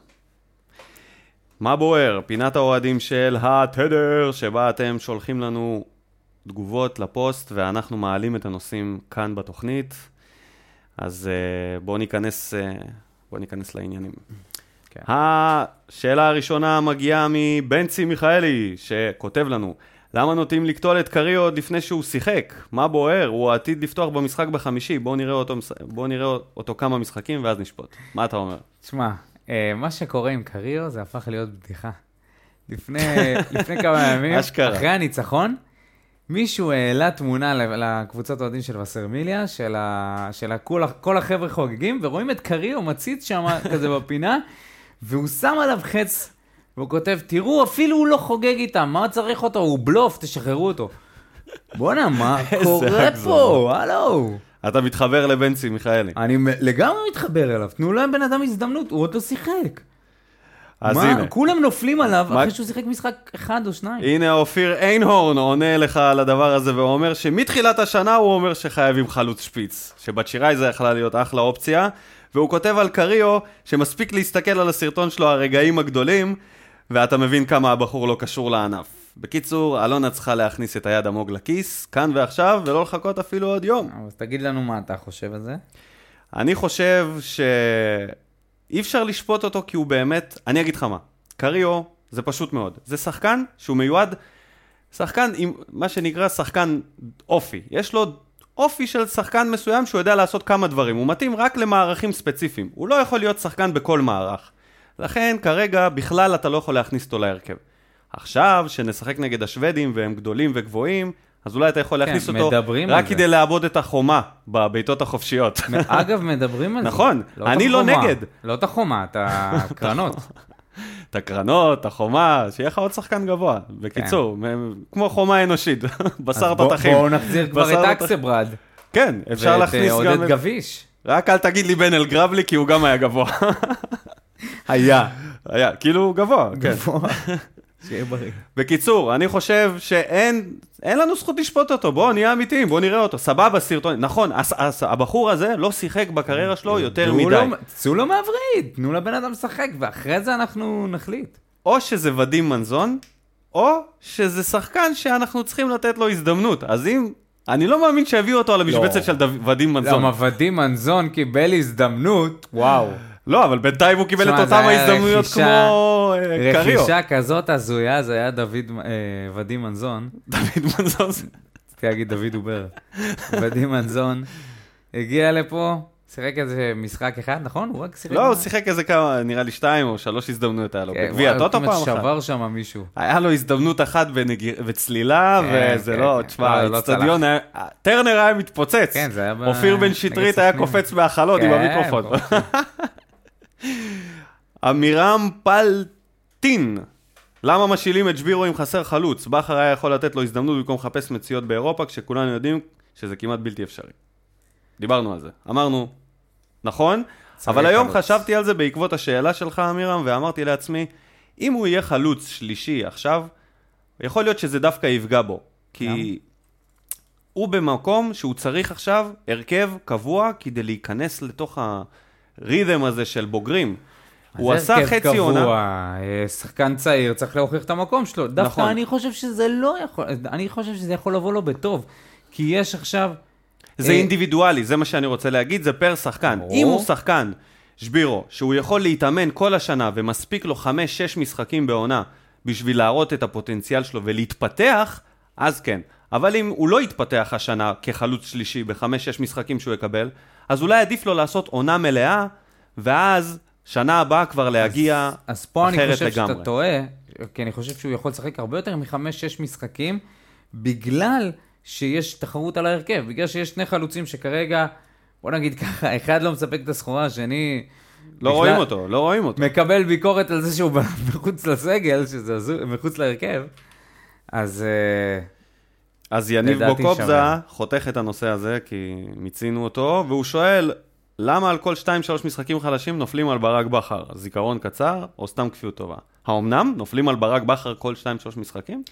מה בוער? פינת האוהדים של התדר, שבה אתם שולחים לנו תגובות לפוסט ואנחנו מעלים את הנושאים כאן בתוכנית. אז uh, בואו ניכנס, uh, בוא ניכנס לעניינים. כן. השאלה הראשונה מגיעה מבנצי מיכאלי, שכותב לנו, למה נוטים לקטול את קריו עוד לפני שהוא שיחק? מה בוער? הוא עתיד לפתוח במשחק בחמישי, בואו נראה אותו, בואו נראה אותו כמה משחקים ואז נשפוט. מה אתה אומר? תשמע, אה, מה שקורה עם קריו זה הפך להיות בדיחה. לפני, לפני כמה ימים, אשכרה. אחרי הניצחון, מישהו העלה תמונה לקבוצת אוהדים של וסרמיליה, של, ה, של ה, כל, החבר'ה חוגגים, ורואים את קריו מציץ שם כזה בפינה, והוא שם עליו חץ, והוא כותב, תראו, אפילו הוא לא חוגג איתם, מה צריך אותו? הוא בלוף, תשחררו אותו. בואנה, מה קורה. פה? הלו. אתה מתחבר לבנצי מיכאלי. אני לגמרי מתחבר אליו, תנו להם בן אדם הזדמנות, הוא עוד לא שיחק. אז מה, הנה, כולם נופלים עליו מה- אחרי שהוא שיחק משחק אחד או שניים. הנה אופיר איינהורן עונה לך על הדבר הזה ואומר שמתחילת השנה הוא אומר שחייבים חלוץ שפיץ. שבצ'יראי זה יכלה להיות אחלה אופציה. והוא כותב על קריו שמספיק להסתכל על הסרטון שלו הרגעים הגדולים ואתה מבין כמה הבחור לא קשור לענף. בקיצור, אלונה צריכה להכניס את היד עמוק לכיס, כאן ועכשיו, ולא לחכות אפילו עוד יום. אז תגיד לנו מה אתה חושב על זה. אני חושב שאי אפשר לשפוט אותו כי הוא באמת, אני אגיד לך מה, קריו זה פשוט מאוד, זה שחקן שהוא מיועד, שחקן עם מה שנקרא שחקן אופי, יש לו אופי של שחקן מסוים שהוא יודע לעשות כמה דברים, הוא מתאים רק למערכים ספציפיים, הוא לא יכול להיות שחקן בכל מערך, לכן כרגע בכלל אתה לא יכול להכניס אותו להרכב. עכשיו, שנשחק נגד השוודים והם גדולים וגבוהים, אז אולי אתה יכול להכניס אותו מדברים על רק זה. כדי לעבוד את החומה בבעיטות החופשיות. אגב, מדברים על זה. נכון, את אני לא. נגד. לא את החומה, את הקרנות. את הקרנות, את החומה, שיהיה לך עוד שחקן גבוה. בקיצור, מ- כמו חומה אנושית, בשר כן. תותחים. בואו נחזיר כבר את אקסברד. כן, אפשר להכניס ואת גם... אה, עודד גביש. רק אל תגיד לי בן אלגרבלי, כי הוא גם היה גבוה. היה. היה, כאילו גבוה, כן. גבוה. שיהיה בריא. בקיצור, אני חושב שאין אין לנו זכות לשפוט אותו, בואו נהיה אמיתיים, בואו נראה אותו. סבבה, סרטון, נכון, הס, הס, הבחור הזה לא שיחק בקריירה שלו יותר תנו מדי. צאו לו מהווריד, תנו לבן אדם לשחק, ואחרי זה אנחנו נחליט. או שזה ודים מנזון, או שזה שחקן שאנחנו צריכים לתת לו הזדמנות. אז אם... אני לא מאמין שהביאו אותו על המשבצת לא. של ודים מנזון. למה ודים מנזון קיבל הזדמנות, וואו. לא, אבל בינתיים הוא קיבל את אותם ההזדמנויות כמו אה, קריו. רכישה כזאת הזויה, זה היה דוד, אה, ודים מנזון. דוד מנזון. רציתי להגיד דוד דובר. ודים מנזון הגיע לפה, שיחק איזה משחק אחד, נכון? הוא רק שיחק... לא, הוא שיחק איזה כמה, נראה לי שתיים או שלוש הזדמנויות היה לו. כן, בגביע וואי, הטוטו פעם אחת. שבר שם מישהו. היה לו הזדמנות אחת בצלילה, כן, וזה כן, לא, כן. תשמע, לא, לא האיצטדיון צלח. היה... טרנר היה מתפוצץ. כן, זה היה. אופיר בן שטרית היה. קופץ מהחלון עם כן, המיקרופון. עמירם פלטין. למה משילים את שבירו אם חסר חלוץ? בכר היה יכול לתת לו הזדמנות במקום לחפש מציאות באירופה, כשכולנו יודעים שזה כמעט בלתי אפשרי. דיברנו על זה. אמרנו, נכון, אבל היום חלוץ. חשבתי על זה בעקבות השאלה שלך, עמירם, ואמרתי לעצמי, אם הוא יהיה חלוץ שלישי עכשיו, יכול להיות שזה דווקא יפגע בו. כי הוא במקום שהוא צריך עכשיו הרכב קבוע כדי להיכנס לתוך הרית'ם הזה של בוגרים. הוא עשה הרכב חצי עונה. קבוע, אה, שחקן צעיר, צריך להוכיח את המקום שלו. דווקא נכון. אני חושב שזה לא יכול, אני חושב שזה יכול לבוא לו בטוב. כי יש עכשיו... זה אה, אינדיבידואלי, זה מה שאני רוצה להגיד, זה פר שחקן. ברור. אם הוא שחקן, שבירו, שהוא יכול להתאמן כל השנה ומספיק לו 5-6 משחקים בעונה בשביל להראות את הפוטנציאל שלו ולהתפתח, אז כן. אבל אם הוא לא יתפתח השנה כחלוץ שלישי בחמש-שש משחקים שהוא יקבל, אז אולי עדיף לו לעשות עונה מלאה, ואז שנה הבאה כבר להגיע אז פה אני אחרת חושב לגמרי. שאתה טועה, כי אני חושב שהוא יכול לשחק הרבה יותר מחמש-שש משחקים, בגלל שיש תחרות על ההרכב, בגלל שיש שני חלוצים שכרגע, בוא נגיד ככה, אחד לא מספק את הסחורה, השני... לא בכלל רואים אותו, לא רואים אותו. מקבל ביקורת על זה שהוא מחוץ לסגל, שזה מחוץ להרכב, אז אה, אז יניב בוקובזה. חותך את הנושא הזה, כי מיצינו אותו, והוא שואל, למה על כל 2-3 משחקים חלשים נופלים על ברק בכר? זיכרון קצר או סתם כפיות טובה? האומנם נופלים על ברק בכר כל 2-3 משחקים?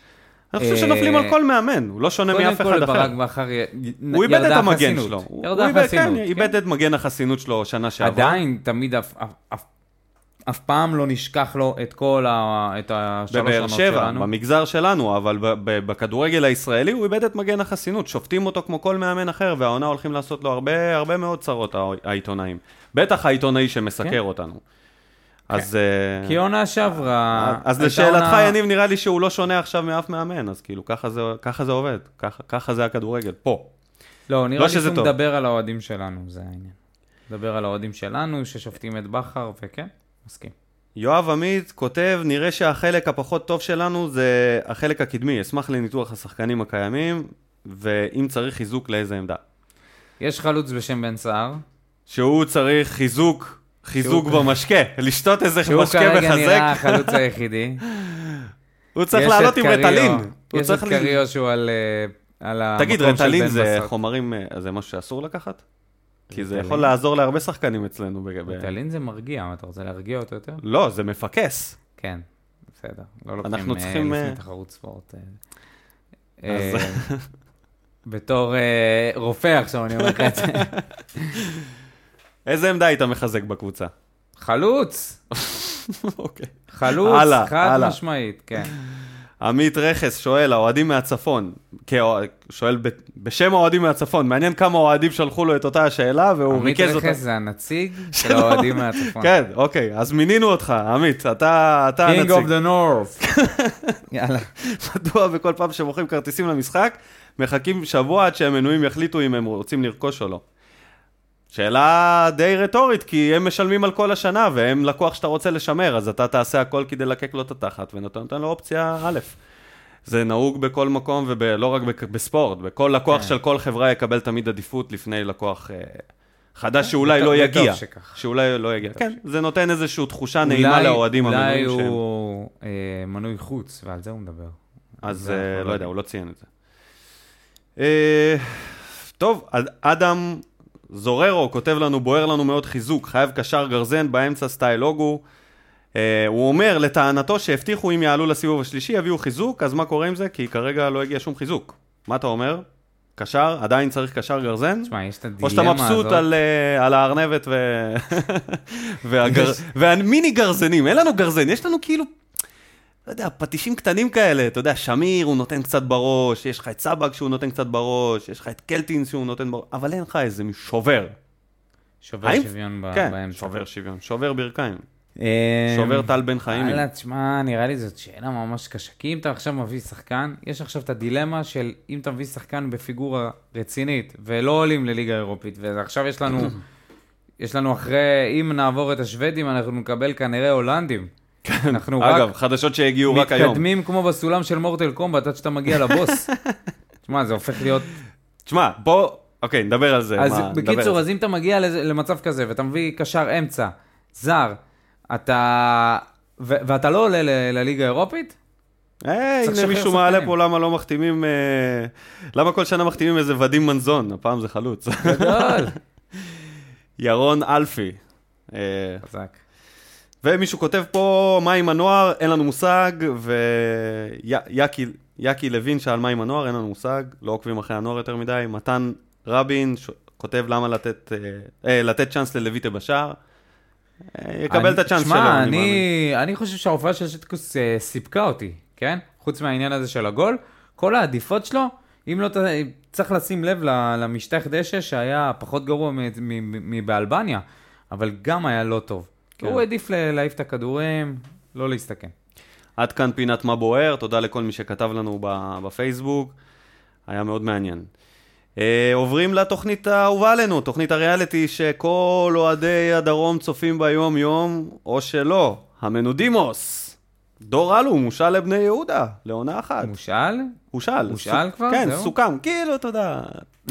אני חושב אה, שנופלים על כל מאמן, הוא לא שונה קודם מאף כל אחד אחר. ברק בכר י- הוא איבד את ירדה המגן. שלו. ירדה החסינות, כן, כן. איבד את מגן החסינות שלו שנה שעברה. עדיין, תמיד, אף, אף, פעם לא נשכח לו את כל ה... את השלוש בבאר עונות שבע, שלנו. במגזר שלנו, אבל בכדורגל הישראלי הוא איבד את מגן החסינות, שופטים אותו כמו כל מאמן אחר, והעונה הולכים לעשות לו הרבה, הרבה מאוד צרות, הע- העיתונאים. בטח העיתונאי שמסקר כן. אותנו. אז... אה, כי עונה שעברה... אז לשאלתך, עונה- יניב, נראה לי שהוא לא שונה עכשיו מאף מאמן, אז כאילו, ככה זה, ככה זה עובד, ככה, ככה זה הכדורגל, פה. לא, נראה לא לי שהוא. מדבר על האוהדים שלנו, זה העניין. מדבר על האוהדים שלנו, ששופטים את בכר, וכן, מסכים. יואב עמית כותב, נראה שהחלק הפחות טוב שלנו זה החלק הקדמי, אשמח לניתוח השחקנים הקיימים, ואם צריך חיזוק לאיזה עמדה. יש חלוץ בשם בן סער, שהוא צריך חיזוק, חיזוק במשקה, לשתות איזה שהוא משקה כרגע נראה מחזק, החלוץ היחידי. הוא צריך לעלות עם רטלין. יש את קריו שהוא על אה, על המקום של תגיד, בן רטלין זה. חומרים, אה, זה משהו שאסור לקחת? כי זה? יכול לעזור להרבה שחקנים אצלנו. רטלין זה מרגיע, אתה רוצה להרגיע אותו יותר? לא, זה מפקס. כן, בסדר. לא לוקחים אנחנו אה, צריכים, אה, לפני תחרות ספורט. אה. בתור רופא עכשיו אני אומר לך את זה. איזה עמדה היית מחזק בקבוצה? חלוץ, אוקיי. חלוץ, חד. משמעית, כן. עמית רכס שואל, האוהדים מהצפון, שואל בשם האוהדים מהצפון, מעניין כמה אוהדים שלחו לו את אותה השאלה והוא עמית ריכז אותה. רכס זה הנציג של האוהדים מהצפון. כן, אוקיי, אז מינינו אותך, עמית, אתה אתה King of הנציג. the North. יאללה. מדוע בכל פעם שמוכרים כרטיסים למשחק, מחכים שבוע עד שהמנויים יחליטו אם הם רוצים לרכוש או לא? שאלה די רטורית, כי הם משלמים על כל השנה, והם לקוח שאתה רוצה לשמר, אז אתה תעשה הכל כדי לקק לו את התחת, ואתה נותן לו אופציה א'. זה נהוג בכל מקום, ולא רק בספורט, בכל לקוח כן. של כל חברה יקבל תמיד עדיפות לפני לקוח אה, חדש שאולי וטוב- לא יגיע. שכך. שאולי לא יגיע. כן, זה נותן איזושהי תחושה אולי- נעימה לאוהדים אולי המנויים שהם... הוא אה, מנוי חוץ, ועל זה הוא מדבר. אז אה, אנחנו לא יודע. הוא לא ציין את זה. אה, טוב, אד- אדם זוררו כותב לנו, בוער לנו מאוד חיזוק, חייב קשר גרזן באמצע סטייל הוגו. אה, הוא אומר, לטענתו שהבטיחו אם יעלו לסיבוב השלישי, יביאו חיזוק, אז מה קורה עם זה? כי כרגע לא הגיע שום חיזוק. מה אתה אומר? קשר? עדיין צריך קשר גרזן? תשמע, יש את או שאתה הדילמה הזאת. מבסוט על, אה, על הארנבת ו... והגר... והמיני גרזנים, אין לנו גרזן, יש לנו כאילו, לא יודע, פטישים קטנים כאלה, אתה יודע, שמיר הוא נותן קצת בראש, יש לך את סבג שהוא נותן קצת בראש, יש לך את קלטינס שהוא נותן בראש, אבל אין לך איזה שובר. שובר האם- שוויון כן, באמצע. שובר שוויון, שובר ברכיים, אה, שובר טל בן חיים. וואלה, תשמע, נראה לי זאת שאלה ממש קשה. כי אם אתה עכשיו מביא שחקן, יש עכשיו את הדילמה של אם אתה מביא שחקן בפיגורה רצינית, ולא עולים לליגה האירופית, ועכשיו יש לנו, יש לנו אחרי, אם נעבור את השוודים, אנחנו נקבל כנראה הולנדים. אנחנו רק אגב, חדשות שהגיעו רק היום. מתקדמים כמו בסולם של מורטל קומבט עד שאתה מגיע לבוס. תשמע, זה הופך להיות... תשמע, בוא, אוקיי, נדבר על זה. אז מה, בקיצור. אז אם אתה מגיע למצב כזה, ואתה מביא קשר אמצע, זר, אתה... ו- ואתה לא עולה ל- לליגה האירופית? היי, צריך הנה מישהו מעלה. פה למה לא מחתימים, אה, למה כל שנה מחתימים איזה ודים מנזון, הפעם זה חלוץ. גדול. ירון אלפי. אה, חזק. ומישהו כותב פה, מה עם הנוער? אין לנו מושג, ויאקי לוין שאל מה עם הנוער? אין לנו מושג, לא עוקבים אחרי הנוער יותר מדי. מתן רבין ש... כותב למה לתת, אה, אה, לתת צ'אנס ללויטה בשער. אה, יקבל אני- את הצ'אנס שלו, שמע, אני מאמין. אני, אני חושב שההופעה של שטקוס אה, סיפקה אותי, כן? חוץ מהעניין הזה של הגול, כל העדיפות שלו, אם לא, צריך לשים לב למשטח דשא שהיה פחות גרוע מבאלבניה, אבל גם היה לא טוב. כן. הוא העדיף להעיף את הכדורים, לא להסתכן. עד כאן פינת מה בוער, תודה לכל מי שכתב לנו בפייסבוק, היה מאוד מעניין. אה, עוברים לתוכנית האהובה עלינו, תוכנית הריאליטי שכל אוהדי הדרום צופים בה יום-יום, או שלא, המנודימוס. דור אלו מושל לבני יהודה, לעונה אחת. מושל? הושל. הושל סוכ- כבר? כן, זהו? סוכם, כאילו, אתה יודע.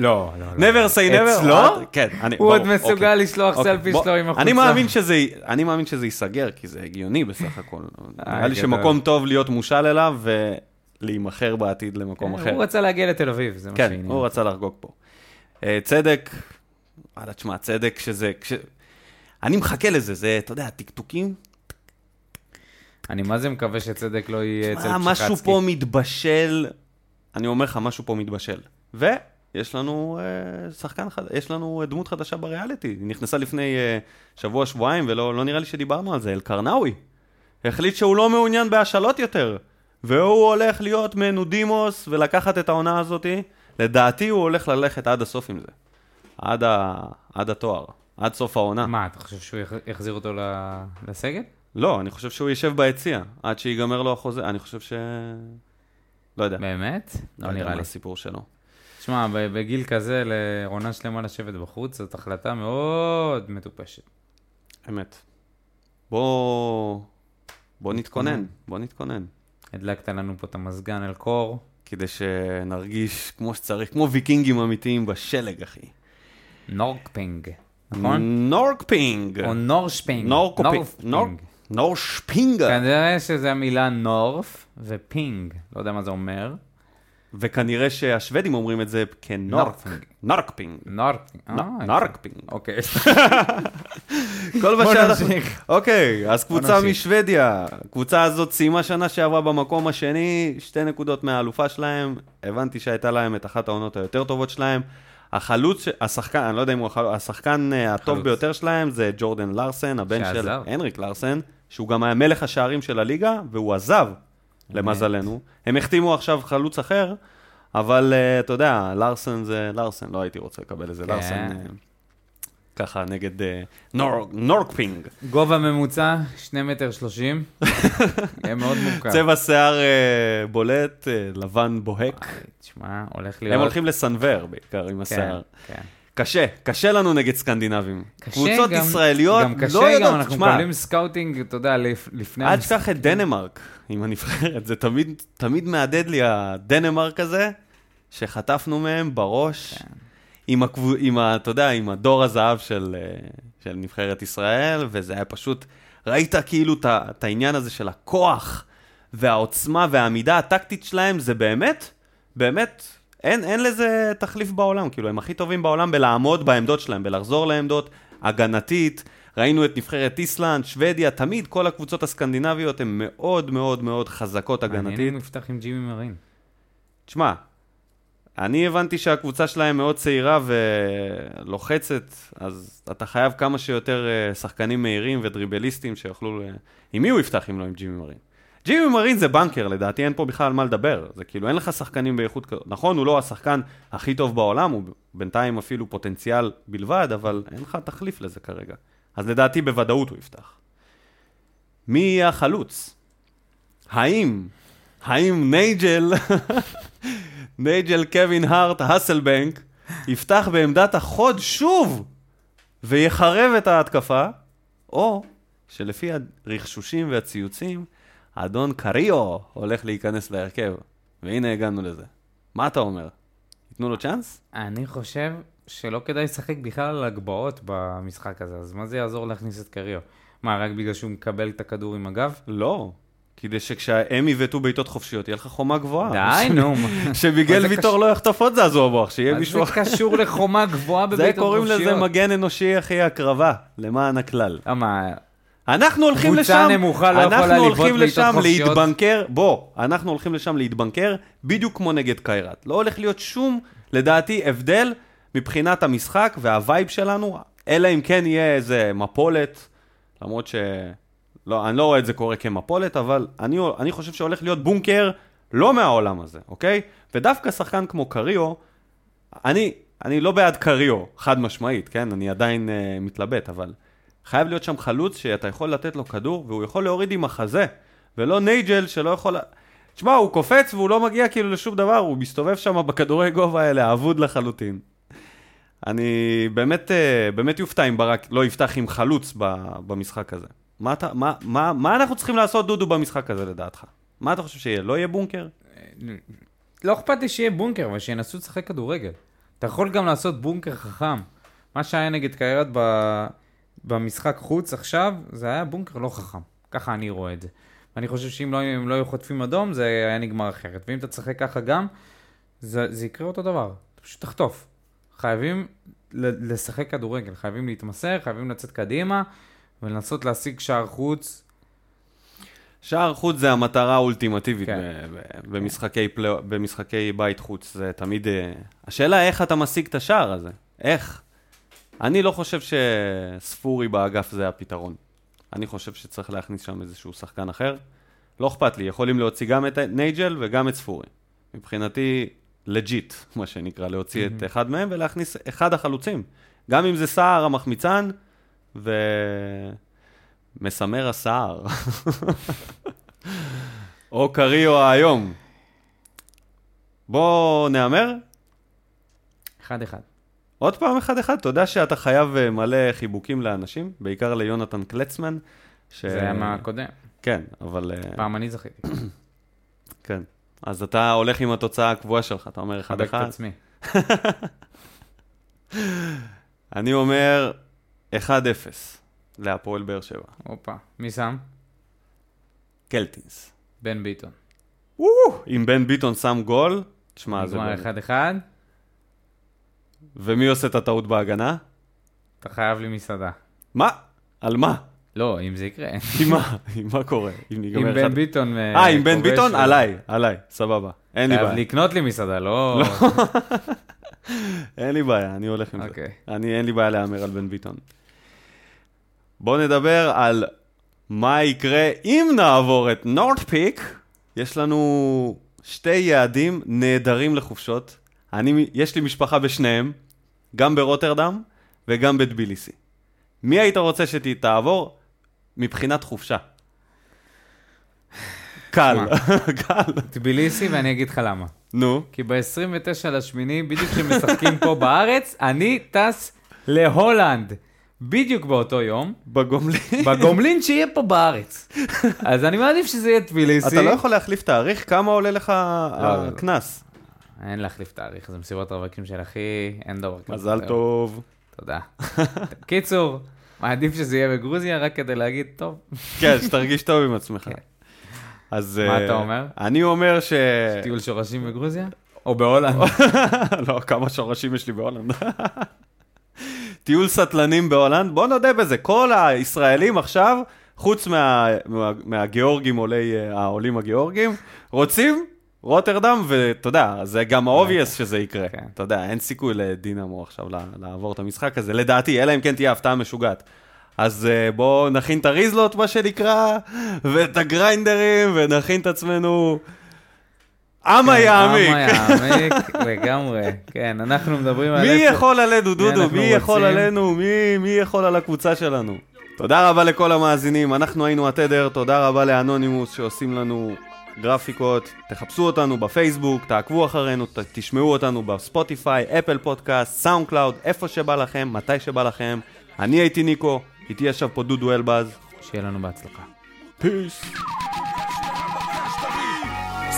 לא, לא. never say never. אצלו? עד- כן, אני, הוא ברור, עוד מסוגל אוקיי. לשלוח אוקיי, סלפי בוא, שלו עם החולצה. אני מאמין שזה, אני מאמין שזה ייסגר, כי זה הגיוני בסך הכל. נראה לי. שמקום טוב להיות מושל אליו ולהימכר בעתיד למקום אחר. כן, הוא רצה להגיע לתל אביב, זה מה כן, שעניין. הוא רצה לחגוג פה. אה, צדק, וואלה, תשמע, צדק שזה. אני מחכה לזה, זה, אתה יודע, טקטוקים, אני מה זה מקווה שצדק לא יהיה אצל מה, פשיחצקי. משהו פה מתבשל, אני אומר לך, משהו פה מתבשל. ויש לנו אה, שחקן חדש, יש לנו אה, דמות חדשה בריאליטי. היא נכנסה לפני אה, שבוע, שבועיים, ולא לא נראה לי שדיברנו על זה, אלקרנאווי. החליט שהוא לא מעוניין בהשאלות יותר. והוא הולך להיות מנודימוס ולקחת את העונה הזאתי. לדעתי הוא הולך ללכת עד הסוף עם זה. עד, ה... עד התואר, עד סוף העונה. מה, אתה חושב שהוא יח- יחזיר אותו לסגל? לא, אני חושב שהוא יישב ביציע, עד שיגמר לו החוזה. אני חושב ש... לא יודע. באמת? לא יודע נראה לי. הסיפור שלו. תשמע, בגיל כזה, לעונה שלמה לשבת בחוץ, זאת החלטה מאוד מטופשת. אמת. בוא... בוא נתכונן, בוא נתכונן. הדלקת לנו פה את המזגן על קור. כדי שנרגיש כמו שצריך, כמו ויקינגים אמיתיים בשלג, אחי. נורקפינג, נכון? נורקפינג. או נורשפינג. נורקופינג. נור- נורשפינגה. כנראה שזה המילה נורף ופינג. לא יודע מה זה אומר. וכנראה שהשוודים אומרים את זה כנורק. נורקפינג. אה. נורקפינג. אוקיי. כל מה שאנחנו... אוקיי, אז קבוצה. משוודיה. הקבוצה הזאת סיימה שנה שעברה במקום השני, שתי נקודות מהאלופה שלהם. הבנתי שהייתה להם את אחת העונות היותר טובות שלהם. החלוץ, השחקן, אני לא יודע אם הוא החלוץ, השחקן אה, הטוב. ביותר שלהם זה ג'ורדן לארסן, הבן של. הנריק לארסן, שהוא גם היה מלך השערים של הליגה, והוא עזב, למזלנו. הם החתימו עכשיו חלוץ אחר, אבל אה, אתה יודע, לארסן זה לארסן, לא הייתי רוצה לקבל איזה כן. לארסן. אה, ככה נגד אה, נור- נורקפינג. גובה ממוצע, 2 מטר 30. יהיה מאוד מורכב. צבע שיער אה, בולט, אה, לבן בוהק. תשמע, הולך להיות... הם הולכים לסנוור בעיקר עם כן, השיער. כן. קשה, קשה לנו נגד סקנדינבים. קשה קבוצות גם- ישראליות גם קשה, לא יודעות, גם אנחנו מקבלים scouting, אתה יודע, לפ- לפני... אל. תשכח את דנמרק עם הנבחרת, זה תמיד, תמיד מהדהד לי הדנמרק הזה, שחטפנו מהם בראש, כן. עם, הקבו, עם ה, אתה יודע, עם הדור הזהב של, אה, של נבחרת ישראל, וזה היה פשוט, ראית כאילו את העניין הזה של הכוח והעוצמה והעמידה הטקטית שלהם, זה באמת, באמת, אין, אין לזה תחליף בעולם, כאילו, הם הכי טובים בעולם בלעמוד בעמדות שלהם, בלחזור לעמדות, הגנתית. ראינו את נבחרת איסלנד, שוודיה, תמיד כל הקבוצות הסקנדינביות הן מאוד מאוד מאוד חזקות מעניין הגנתית. אם נפתח עם ג'ימי מרין. תשמע, אני הבנתי שהקבוצה שלהם מאוד צעירה ולוחצת, אז אתה חייב כמה שיותר אה, שחקנים מהירים ודריבליסטים שיוכלו... ל- עם מי הוא יפתח אם לא עם ג'ימי מרין? ג'ימי מרין זה בנקר, לדעתי אין פה בכלל על מה לדבר. זה כאילו, אין לך שחקנים באיכות כזאת. נכון, הוא לא השחקן הכי טוב בעולם, הוא בינתיים אפילו פוטנציאל בלבד, אבל אין לך תחליף לזה כרגע. אז לדעתי בוודאות הוא יפתח. מי יהיה החלוץ? האם, האם נייג'ל, נייג'ל קווין הארט, האסלבנק, יפתח בעמדת החוד שוב ויחרב את ההתקפה, או שלפי הרכשושים והציוצים, אדון קריו הולך להיכנס להרכב. והנה הגענו לזה. מה אתה אומר? ייתנו לו צ'אנס? אני חושב שלא כדאי לשחק בכלל על הגבהות במשחק הזה, אז מה זה יעזור להכניס את קריו? מה, רק בגלל שהוא מקבל את הכדור עם הגב? לא. כדי שכשהם יבעטו בעיטות חופשיות, יהיה לך חומה גבוהה. די, נו. מה שמיגל זה ויטור לא יחטוף עוד זעזוע מוח, שיהיה מה מישהו זה קשור לחומה גבוהה זה בבעיטות קוראים חופשיות? לזה מגן אנושי אחי הקרבה, למען הכלל. למה, אנחנו הולכים קבוצה לשם, נמוכה לא יכולה אנחנו לבעוט הולכים בעיטות לשם חופשיות? להתבנקר, בוא, אנחנו הולכים לשם להתבנקר בדיוק כמו נגד קיירת. לא הולך להיות שום, לדעתי, הבדל מבחינת המשחק והווייב שלנו, אלא אם כן יהיה איזה מפולת, למרות ש... לא, אני לא רואה את זה קורה כמפולת, אבל אני, אני חושב שהולך להיות בונקר לא מהעולם הזה, אוקיי? ודווקא שחקן כמו קריו, אני, אני לא בעד קריו, חד משמעית, כן? אני עדיין uh, מתלבט, אבל חייב להיות שם חלוץ שאתה יכול לתת לו כדור, והוא יכול להוריד עם החזה, ולא נייג'ל שלא יכול... תשמע, הוא קופץ והוא לא מגיע כאילו לשום דבר, הוא מסתובב שם בכדורי גובה האלה, אבוד לחלוטין. אני באמת, אה, באמת יופתע אם ברק לא יפתח עם חלוץ במשחק הזה. מה, אתה, מה, מה, מה אנחנו צריכים לעשות, דודו, במשחק הזה, לדעתך? מה אתה חושב שיהיה? לא יהיה בונקר? לא אכפת לי שיהיה בונקר, אבל שינסו לשחק כדורגל. אתה יכול גם לעשות בונקר חכם. מה שהיה נגד קיירת ב... במשחק חוץ עכשיו, זה היה בונקר לא חכם. ככה אני רואה את זה. ואני חושב שאם לא, הם לא היו חוטפים אדום, זה היה נגמר אחרת. ואם אתה תשחק ככה גם, זה, זה יקרה אותו דבר. אתה פשוט תחטוף. חייבים לשחק כדורגל, חייבים להתמסר, חייבים לצאת קדימה, ולנסות להשיג שער חוץ. שער חוץ זה המטרה האולטימטיבית כן. במשחקי, פלי... במשחקי בית חוץ. זה תמיד... אה, השאלה איך אתה משיג את השער הזה. איך? אני לא חושב שספורי באגף זה הפתרון. אני חושב שצריך להכניס שם איזשהו שחקן אחר. לא אכפת לי, יכולים להוציא גם את נייג'ל וגם את ספורי. מבחינתי, legit, מה שנקרא, להוציא את אחד מהם ולהכניס אחד החלוצים. גם אם זה סער המחמיצן, ומסמר הסער. או קריו האיום. בוא נהמר. אחד אחד. עוד פעם אחד אחד, יודע שאתה חייב אה, מלא חיבוקים לאנשים, בעיקר ליונתן קלצמן. ש... זה היה מהקודם. כן, אבל... אה, פעם אני זכיתי. כן. אז אתה הולך עם התוצאה הקבועה שלך, אתה אומר אחד חבק את אחד. עצמי. אני אומר 1-0 להפועל באר שבע. הופה. מי שם? קלטינס. בן ביטון. אם בן ביטון שם גול, תשמע, זה... נגמר באמת- אחד אחד, ומי עושה את הטעות בהגנה? אתה חייב לי מסעדה. מה? על מה? לא, אם זה יקרה. עם מה? עם מה קורה? אם ניגמר עם בן אחד- ביטון... אה, עם בן ביטון? עליי, עליי, סבבה. אין לי חייב בעיה. לקנות לי מסעדה, לא... אין לי בעיה, אני הולך עם זה. אוקיי. אני, אין לי בעיה להמר על בן ביטון. בואו נדבר על מה יקרה אם נעבור את נורדפיק. יש לנו שתי יעדים נהדרים לחופשות. אני, יש לי משפחה בשניהם, גם ברוטרדם וגם בטביליסי. מי היית רוצה שתעבור מבחינת חופשה? קל, קל. טביליסי, ואני אגיד לך למה. נו, כי ב-29 לשמיני, בדיוק כשמשחקים פה בארץ, אני טס להולנד. בדיוק באותו יום, בגומלין. בגומלין שיהיה פה בארץ. אז אני מעדיף שזה יהיה טביליסי. אתה לא יכול להחליף תאריך? כמה עולה לך לא, לא. הקנס? אין להחליף תאריך, זה מסיבות רווקים של אחי, אין דבר כזה. מזל. טוב. תודה. קיצור, מעדיף שזה יהיה בגרוזיה, רק כדי להגיד, טוב, כן, שתרגיש טוב עם עצמך. כן. אז... מה אה, אתה אומר? אני אומר ש... טיול שורשים בגרוזיה? או בהולנד? לא, כמה שורשים יש לי בהולנד. טיול סטלנים בהולנד, בוא נודה בזה, כל הישראלים עכשיו, חוץ מה, מה, מהגיאורגים, עולי, אה, העולים הגיאורגים, רוצים רוטרדם, ואתה יודע, זה גם ה obvious שזה יקרה. כן. אתה יודע, אין סיכוי לדינמו עכשיו לעבור את המשחק הזה, לדעתי, אלא אם כן תהיה הפתעה משוגעת. אז אה, בואו נכין את הריזלות, מה שנקרא, ואת הגריינדרים, ונכין את עצמנו... עמה יעמיק. עמה יעמיק, לגמרי. כן, אנחנו מדברים על... מי יכול עלינו, דודו? מי יכול? עלינו? מי יכול על הקבוצה שלנו? תודה רבה לכל המאזינים, אנחנו היינו התדר, תודה רבה לאנונימוס שעושים לנו גרפיקות, תחפשו אותנו בפייסבוק, תעקבו אחרינו, ת- תשמעו אותנו בספוטיפיי, Apple Podcast, SoundCloud, איפה שבא לכם, מתי שבא לכם. אני הייתי ניקו, איתי ישב פה דודו אלבז. שיהיה לנו בהצלחה. פיס.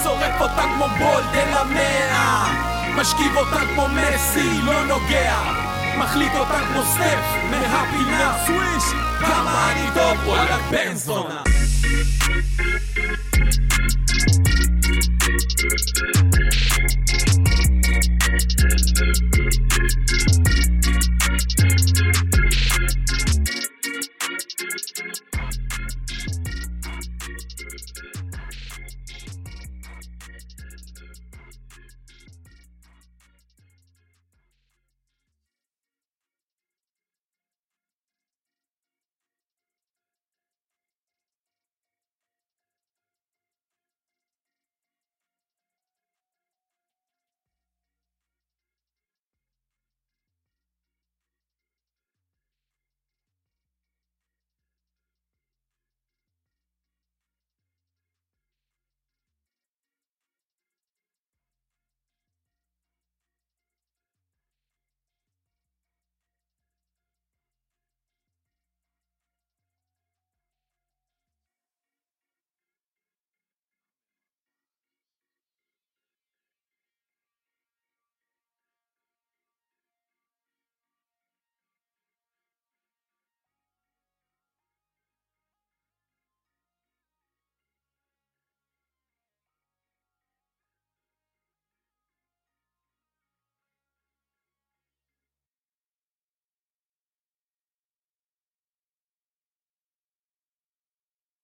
שורף אותה כמו בולדן המאה משכיב אותה כמו מסי, לא נוגע מחליט אותה כמו סטף מהפינה סוויש כמה אני טוב, וואלה בן זונה